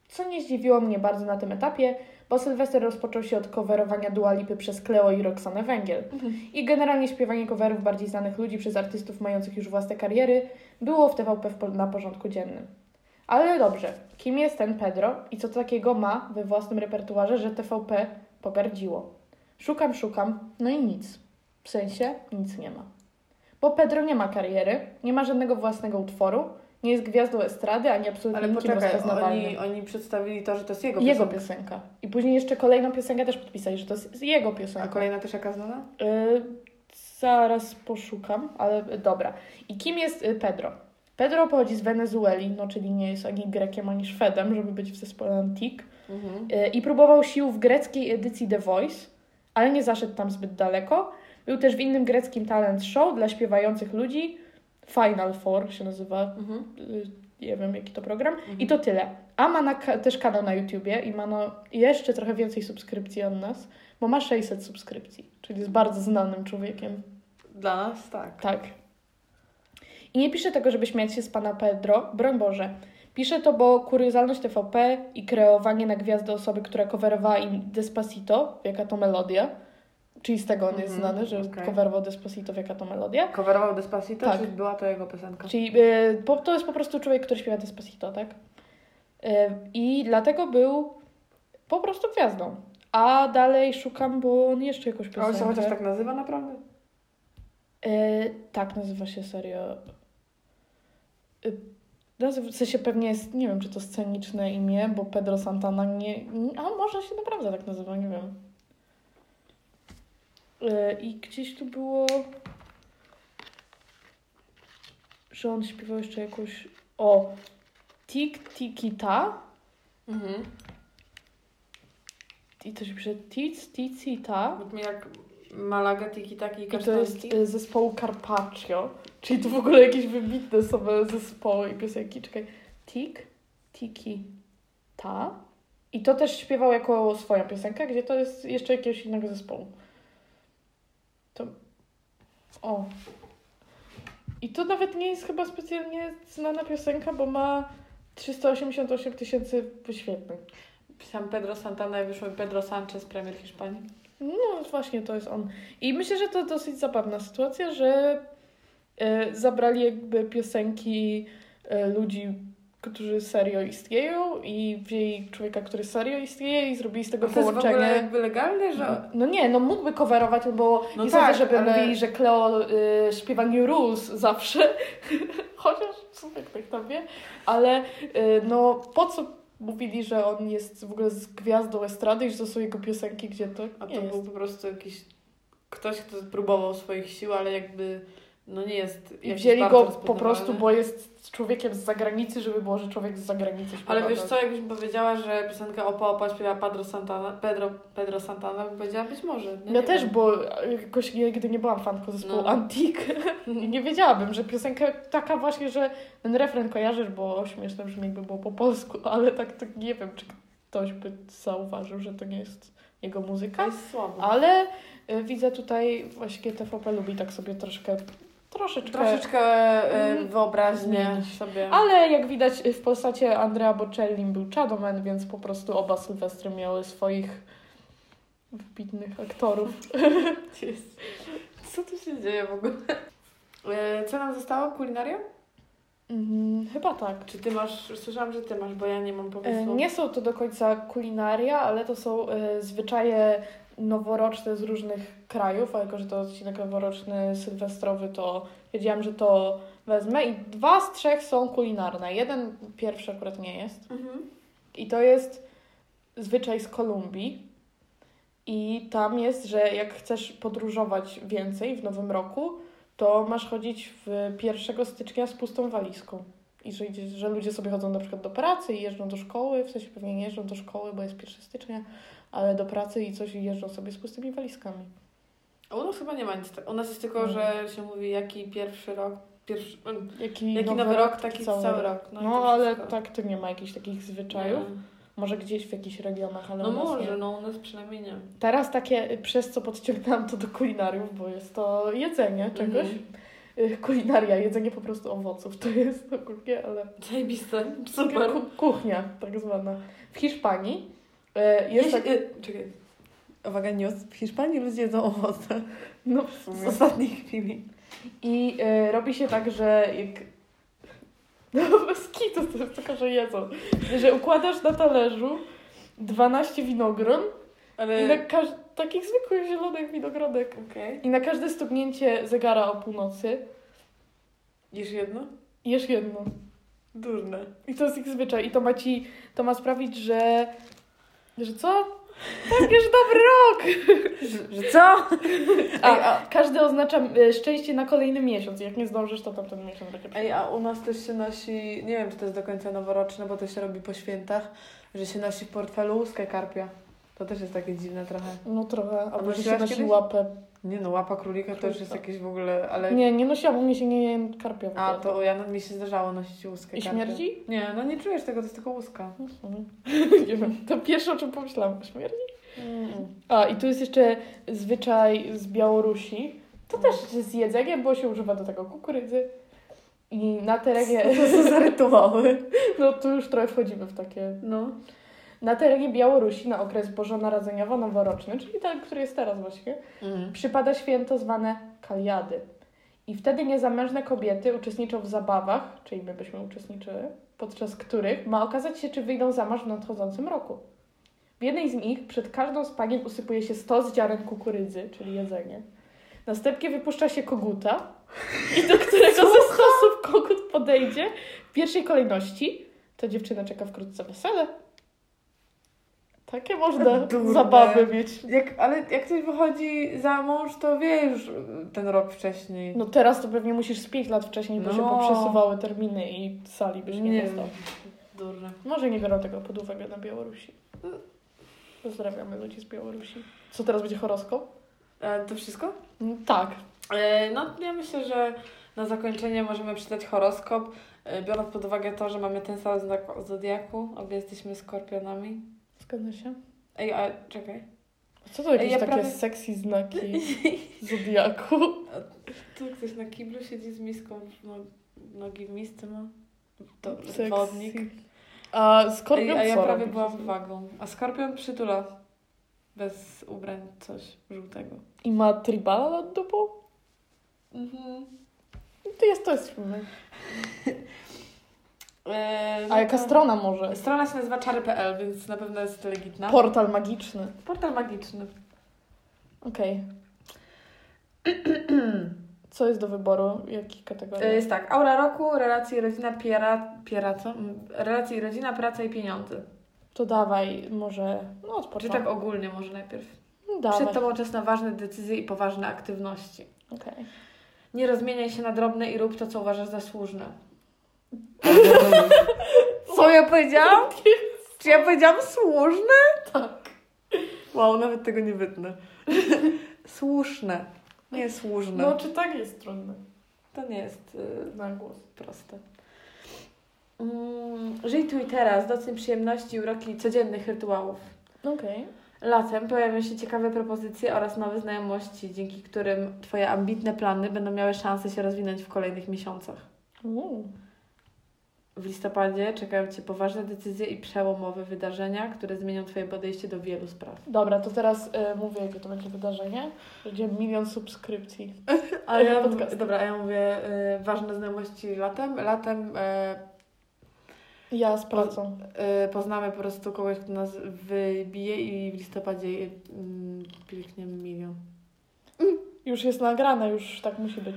Co nie zdziwiło mnie bardzo na tym etapie, bo Sylwester rozpoczął się od coverowania Dua Lipy przez Cleo i Roxanę Węgiel. I generalnie śpiewanie coverów bardziej znanych ludzi przez artystów mających już własne kariery było w TVP na porządku dziennym. Ale dobrze, kim jest ten Pedro i co takiego ma we własnym repertuarze, że TVP pogardziło? Szukam, szukam, no i nic. W sensie nic nie ma. Bo Pedro nie ma kariery, nie ma żadnego własnego utworu, nie jest gwiazdą estrady, ani absolutnie Ale poczekaj, oni, oni przedstawili to, że to jest jego Jego piosenka. piosenka. I później jeszcze kolejną piosenkę też podpisali, że to jest jego A piosenka. kolejna też jaka znana? Y, zaraz poszukam, ale y, dobra. I kim jest y, Pedro? Pedro pochodzi z Wenezueli, no czyli nie jest ani Grekiem, ani Szwedem, żeby być w zespole Antique. Mhm. Y, I próbował sił w greckiej edycji The Voice, ale nie zaszedł tam zbyt daleko. Był też w innym greckim talent show dla śpiewających ludzi. Final Four się nazywa, Mhm. y, nie wiem jaki to program. I to tyle. A ma na, też kanał na YouTubie i ma no jeszcze trochę więcej subskrypcji od nas, bo ma 600 subskrypcji, czyli jest bardzo znanym człowiekiem. Dla nas tak. Tak. I nie piszę tego, żeby śmiać się z pana Pedro, broń Boże. Piszę to, bo kuriozalność TVP i kreowanie na gwiazdę osoby, która coverowała im Despacito, jaka to melodia, czyli z tego on jest Mhm, znany, że okej. coverował Despacito, jaka to melodia. Coverował Despacito, Tak. czy była to jego piosenka? Czyli y, po, to jest po prostu człowiek, który śpiewa Despacito, tak? Y, I dlatego był po prostu gwiazdą. A dalej szukam, bo on jeszcze jakąś A on piosenkę... się chociaż tak nazywa naprawdę? Y, tak, nazywa się serio. Nazywa, w sensie pewnie jest, nie wiem, czy to sceniczne imię, bo Pedro Santana nie. nie- A może się naprawdę tak nazywa, nie wiem. Y, I gdzieś tu było. Że on śpiewał jeszcze jakąś. O! Tik Tiki Ta. Mhm. I to się pisze Tic Tici Ta. Brzmi jak Malaga, Tiki Taki i I to jest y, zespołu Carpaccio, czyli to w ogóle jakieś wybitne są zespoły i piosenki. Czekaj. Tik, Tiki, Ta. I to też śpiewał jako swoją piosenkę, gdzie to jest jeszcze jakiegoś innego zespołu. O. I to nawet nie jest chyba specjalnie znana piosenka, bo ma 388 tysięcy wyświetleń. Pisałam Pedro Santana i wyszło Pedro Sanchez, premier Hiszpanii. No właśnie, to jest on. I myślę, że to dosyć zabawna sytuacja, że e, zabrali jakby piosenki e, ludzi, którzy serio istnieją i wzięli człowieka, który serio istnieje i zrobili z tego A to jest w połączenie. ogóle jakby legalne, że... No nie, no mógłby coverować, bo No nie tak, sądzę, żeby ale- mówili, że Cleo y, śpiewa New Rules zawsze, [laughs] chociaż super ktoś tam wie, ale y, no po co mówili, że on jest w ogóle z gwiazdą estrady i że to są jego piosenki, gdzie to A to jest. był po prostu jakiś... Ktoś, kto próbował swoich sił, ale jakby... No nie jest... I wzięli go po prostu, bo jest człowiekiem z zagranicy, żeby było, że człowiek z zagranicy śpiewa. Ale wiesz co, jakbyś mi powiedziała, że piosenka Opa Opa śpiewa Pedro Santana, Pedro, Pedro Santana, bym powiedziała być może. No Ja też, wiem. bo jakoś nigdy nie byłam fanką zespołu No. Antik [laughs] i nie wiedziałabym, że piosenka taka właśnie, że ten refren kojarzysz, bo śmieszne brzmi jakby było po polsku, ale tak, tak nie wiem, czy ktoś by zauważył, że to nie jest jego To muzyka. jest słabo. Ale y, widzę tutaj właśnie TVP lubi tak sobie troszkę, troszeczkę... Troszeczkę e, Mm, wyobraźnię sobie. Ale jak widać w postacie Andrea Bocellim był Chadoman, więc po prostu oba Sylwestry miały swoich wybitnych aktorów. [laughs] Co tu się dzieje w ogóle? E, Co nam zostało? Kulinaria? Mm, chyba tak. Czy ty masz, słyszałam, że ty masz, bo ja nie mam E, pomysłu. Nie są to do końca kulinaria, ale to są e, zwyczaje noworoczne z różnych krajów, a jako, że to odcinek noworoczny, sylwestrowy, to wiedziałam, że to wezmę. I dwa z trzech są kulinarne. Jeden pierwszy akurat nie jest. Mhm. I to jest zwyczaj z Kolumbii. I tam jest, że jak chcesz podróżować więcej w nowym roku, to masz chodzić w 1 stycznia z pustą walizką. I że, że ludzie sobie chodzą na przykład do pracy i jeżdżą do szkoły, w sensie pewnie nie jeżdżą do szkoły, bo jest 1 stycznia, ale do pracy i coś jeżdżą sobie z pustymi walizkami. A u nas chyba nie ma nic. tak- U nas jest tylko, No. że się mówi, jaki pierwszy rok, pierwszy, Jaki, jaki nowy, rok, taki cały, rok. No, to ale wszystko. tak to nie ma jakichś takich zwyczajów. Nie. Może gdzieś w jakichś regionach, ale No może, nie. no u nas przynajmniej nie. Teraz takie, przez co podciągnęłam to do kulinariów, bo jest to jedzenie czegoś. Mhm. Y, Kulinaria, jedzenie po prostu owoców, to jest ogólnie, ale Zajebiste, super. Ku- kuchnia tak zwana. W Hiszpanii y, jest tak, czekaj. Uwaga, news. W Hiszpanii ludzie jedzą owoce. [laughs] no w Z sumie. ostatniej chwili. I y, robi się tak, że jak... [laughs] No bez kitu, to jest tylko, że jedzą. Że układasz na talerzu 12 winogron Ale... i na każ- takich zwykłych zielonych winogrodek. Okej. I na każde stuknięcie zegara o północy Jesz jedno? jesz jedno. Durne. I to jest ich zwyczaj. I to ma ci, to ma sprawić, że, że co? Tak, już dobry rok! Że, że co? A, każdy oznacza e, szczęście na kolejny miesiąc. Jak nie zdążysz, to tamten miesiąc będzie Ej, a u nas też się nosi, nie wiem czy to jest do końca noworoczne, bo to się robi po świętach, że się nosi w portfelu łuskę karpia. To też jest takie dziwne trochę. No trochę. Albo że się nosi kiedyś? łapę. Nie no, łapa królika to już jest Królika. jakieś w ogóle, ale... Nie, nie nosiłam, u mnie się nie karpia. A, to ja, no, mi się zdarzało nosić łuskę I karpia. śmierdzi? Nie, no nie czujesz tego, to jest tylko łuska. No, [laughs] nie wiem. To pierwsze, o czym pomyślałam. Śmierdzi? Mm. A, i tu jest jeszcze zwyczaj z Białorusi. To też z jedzeniem, bo się używa do tego kukurydzy. I na terenie... Co to za [laughs] rytuały? No tu już trochę wchodzimy w takie... No. Na terenie Białorusi na okres bożonarodzeniowo-noworoczny, czyli ten, który jest teraz właśnie, Mm. przypada święto zwane kaliady. I wtedy niezamężne kobiety uczestniczą w zabawach, czyli my byśmy uczestniczyły, podczas których ma okazać się, czy wyjdą za mąż w nadchodzącym roku. W jednej z nich przed każdą z panien usypuje się stos ziaren kukurydzy, czyli jedzenie. Następnie wypuszcza się koguta i do którego ze stosów kogut podejdzie w pierwszej kolejności, to dziewczyna czeka wkrótce wesele. Takie można Durne. zabawy mieć. Jak, ale jak ktoś wychodzi za mąż, to wie już ten rok wcześniej. No teraz to pewnie musisz z 5 lat wcześniej, bo się No. poprzesuwały terminy i sali byś nie, Nie dostał. Durne. Może nie biorą tego pod uwagę na Białorusi. Pozdrawiamy ludzi z Białorusi. Co teraz będzie horoskop? E, to wszystko? Mm, Tak. E, no, ja myślę, że na zakończenie możemy przeczytać horoskop, e, biorąc pod uwagę to, że mamy ten sam znak zodiaku, obie jesteśmy skorpionami. Zgadza się. Ej, a czekaj. Co to jakieś Ej, ja takie prawie- sexy znaki [laughs] zodiaku? Tu ktoś na kiblu siedzi z miską, no, nogi w misce ma. To Sexy. wodnik. A Ej, skorpion a ja prawie robi? byłam wagą. A skorpion przytula. Bez ubrań coś żółtego. I ma tribala nad dupą? Mhm. To jest, to jest [laughs] no A jaka to- strona może? Strona się nazywa czary.pl, więc na pewno jest legitna. Portal magiczny. Portal magiczny. Okej. [clears throat] Co jest do wyboru? Jakich kategorii? E, Jest tak, aura roku, relacje rodzina, piera, piera co? Mm, Relacje rodzina, praca i pieniądze. To dawaj, może. No, od Czy tak ogólnie może najpierw. No, dawaj. Przed tobą czas na ważne decyzje i poważne aktywności. Okej. Nie rozmieniaj się na drobne i rób to, co uważasz za słuszne. Co ja powiedziałam? Czy ja powiedziałam słuszne? Tak. Wow, nawet tego nie wytnę. Słuszne. Nie słuszne. No, czy tak jest trudne? To nie jest y, Na głos. proste. Mm, żyj tu i teraz, doceń przyjemności, uroki codziennych rytuałów. Okej. Latem pojawią się ciekawe propozycje oraz nowe znajomości, dzięki którym Twoje ambitne plany będą miały szansę się rozwinąć w kolejnych miesiącach. W listopadzie czekają Cię poważne decyzje i przełomowe wydarzenia, które zmienią Twoje podejście do wielu spraw. Dobra, to teraz y, mówię, jakie to będzie wydarzenie. Będzie milion subskrypcji. [laughs] A ja dobra, a ja mówię y, ważne znajomości latem. Latem y, Ja z pracą. y, poznamy po prostu kogoś, kto nas wybije i w listopadzie y, piękniemy milion. Już jest nagrane, już tak musi być.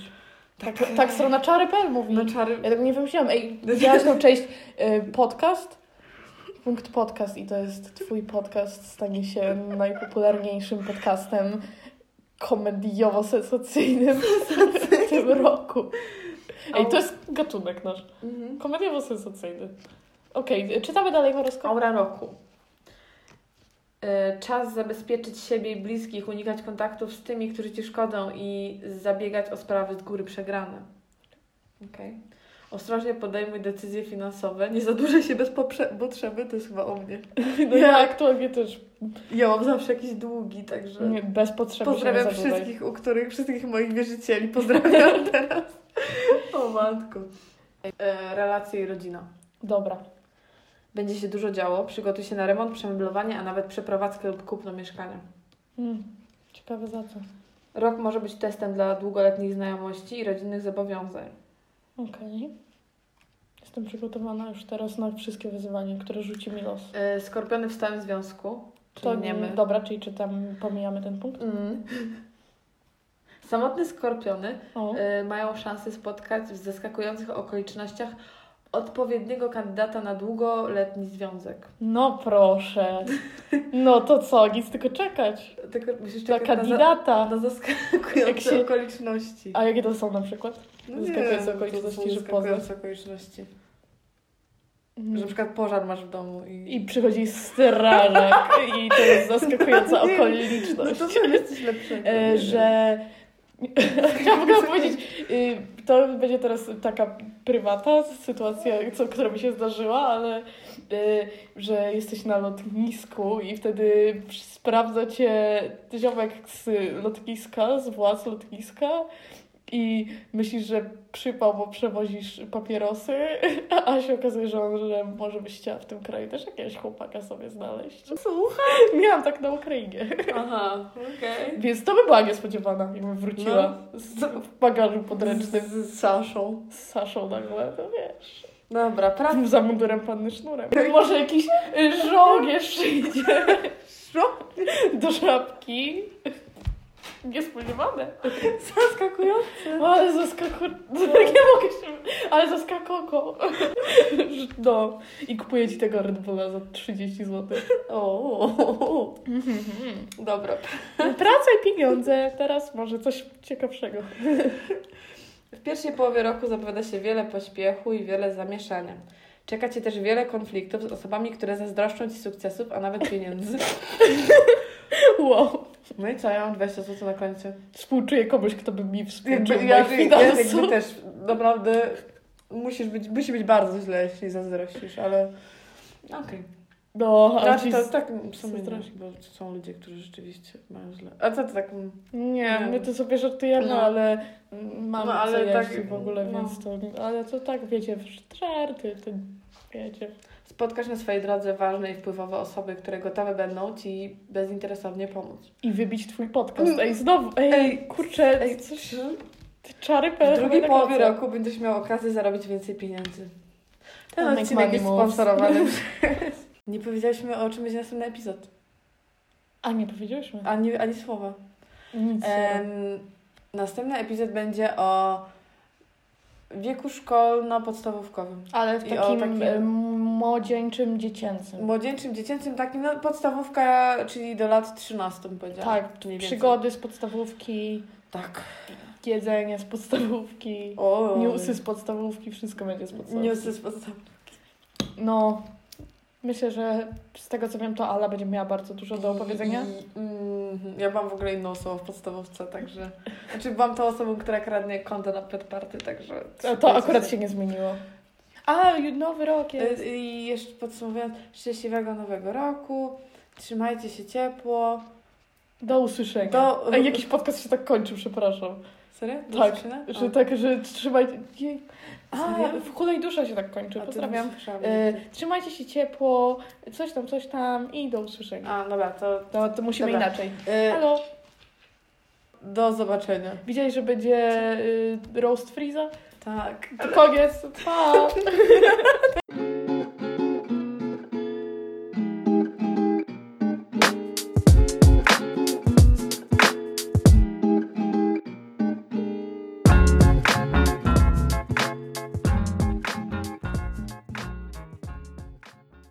Tak, tak strona czary.pl mówi. No czary... Ja tego nie wymyśliłam. Ej, widziałaś tą część y, podcast? Punkt podcast i to jest twój podcast stanie się najpopularniejszym podcastem komediowo-sensacyjnym w tym roku. Ej, to jest gatunek nasz. Mhm. Komediowo-sensacyjny. Okej, y, czytamy dalej horoskop. Aura roku. Y, Czas zabezpieczyć siebie i bliskich, unikać kontaktów z tymi, którzy Ci szkodzą i zabiegać o sprawy z góry przegrane. Okej. Ostrożnie podejmuj decyzje finansowe, nie zadłużaj się bez potrzeby, to jest chyba o mnie. No ja aktualnie też Ja mam zawsze jakieś długi, także... nie, bez potrzeby Pozdrawiam wszystkich, u których, wszystkich moich wierzycieli. Pozdrawiam [laughs] teraz. O matko. E, relacje i rodzina. Dobra. Będzie się dużo działo. Przygotuj się na remont, przemeblowanie, a nawet przeprowadzkę lub kupno mieszkania. Mm. Ciekawe za co. Rok może być testem dla długoletnich znajomości i rodzinnych zobowiązań. Okej. Jestem przygotowana już teraz na wszystkie wyzwania, które rzuci mi los. E, skorpiony w stałym związku. To nie my. Dobra, czyli czy tam pomijamy ten punkt? Mm. Samotne skorpiony e, mają szansę spotkać w zaskakujących okolicznościach odpowiedniego kandydata na długoletni związek. No proszę. No to co, nic tylko czekać. Tylko musisz czekać na, za, kandydata. na zaskakujące się- okoliczności. A jakie to są na przykład? No zaskakujące to okoliczności, są że zaskakujące okoliczności. Że na przykład pożar masz w domu i... I przychodzi strażak i to jest zaskakująca [laughs] Nie, okoliczność. No to co jest coś lepszego? E, że [laughs] chciałam w powiedzieć, y, to będzie teraz taka prywata sytuacja, co, która mi się zdarzyła, ale y, że jesteś na lotnisku i wtedy sprawdza cię ziomek z lotniska, z władz lotniska i myślisz, że przypał, bo przewozisz papierosy, [laughs] a się okazuje, że on że może byś chciała w tym kraju też jakiegoś chłopaka sobie znaleźć. Słuchaj. Miałam tak na Ukrainie. Aha, okej. Więc to by była niespodziewana, jakbym wróciła z, w bagażu podręcznym Z, z Saszą. z Saszą nagle, to wiesz. Dobra, praca. Za mundurem panny sznurem. Może jakiś żołnierz przyjdzie do żabki. Niespodziewane. [laughs] Zaskakujące. Ale zaskaku... [laughs] Nie mogę się... Ale zaskakoko. [laughs] No. I kupuję ci tego Red Bulla za 30 zł. O, Dobra. Praca i pieniądze. Teraz może coś ciekawszego. W pierwszej połowie roku zapowiada się wiele pośpiechu i wiele zamieszania. Czeka Cię też wiele konfliktów z osobami, które zazdroszczą Ci sukcesów, a nawet pieniędzy. [laughs] Wow. No i co, ja mam 20 zł na końcu. Współczuję komuś, kto by mi współczuł Jakby, ja, ja, jakby też naprawdę musisz być, musi być bardzo źle, jeśli zazdrościsz, ale okej. No, a Znaczy, to tak w sumie nie, zazdrości. bo są ludzie, którzy rzeczywiście mają źle. A co ty tak... Nie, my to sobie żartujemy, No. ale mamy No, ale ale co tak, w ogóle, no. więc to... Ale to tak, wiecie, żarty, to wiecie. Spotkasz na swojej drodze ważne i wpływowe osoby, które gotowe będą Ci bezinteresownie pomóc. I wybić twój podcast. Ej, znowu, ej, Ej, kurczę, Ej, coś, ty czary W drugiej połowie roku będziesz miał okazję zarobić więcej pieniędzy. Ten Make odcinek jest sponsorowany przez... [laughs] Nie powiedzieliśmy o czym będzie następny epizod. A, nie powiedzieliśmy. Ani, ani słowa. Nic. Następny epizod będzie o wieku szkolno-podstawówkowym. ale w i takim, takim- młodzieńczym, dziecięcym. Młodzieńczym, dziecięcym, takim, no podstawówka, czyli do lat 13 powiedziałam. tak, przygody z podstawówki, Tak. jedzenie z podstawówki, O, newsy z podstawówki, wszystko będzie z podstawówki. Newsy z podstawówki. No, myślę, że z tego co wiem, to Ala będzie miała bardzo dużo do opowiedzenia. I, mm, ja byłam w ogóle inną osobą w podstawówce, także... Znaczy byłam tą osobą, która kradnie konto na pet party, także... To, to akurat się nie zmieniło. A, nowy rok jest. Y, I jeszcze podsumowując, szczęśliwego nowego roku, trzymajcie się ciepło. Do usłyszenia. Do- Ej, jakiś podcast się tak kończy, przepraszam. Serio? Tak, Dziewczyny? Że O. tak, że trzymajcie... Jej. A, Serio? w kulej dusza się tak kończy, A pozdrawiam. E, trzymajcie się ciepło, coś tam, coś tam i do usłyszenia. A, dobra, to... To, to musimy Dobra. inaczej. y, Halo, do zobaczenia. widziałeś, że będzie y, roast freeza? Tak. To koniec, pa! [laughs]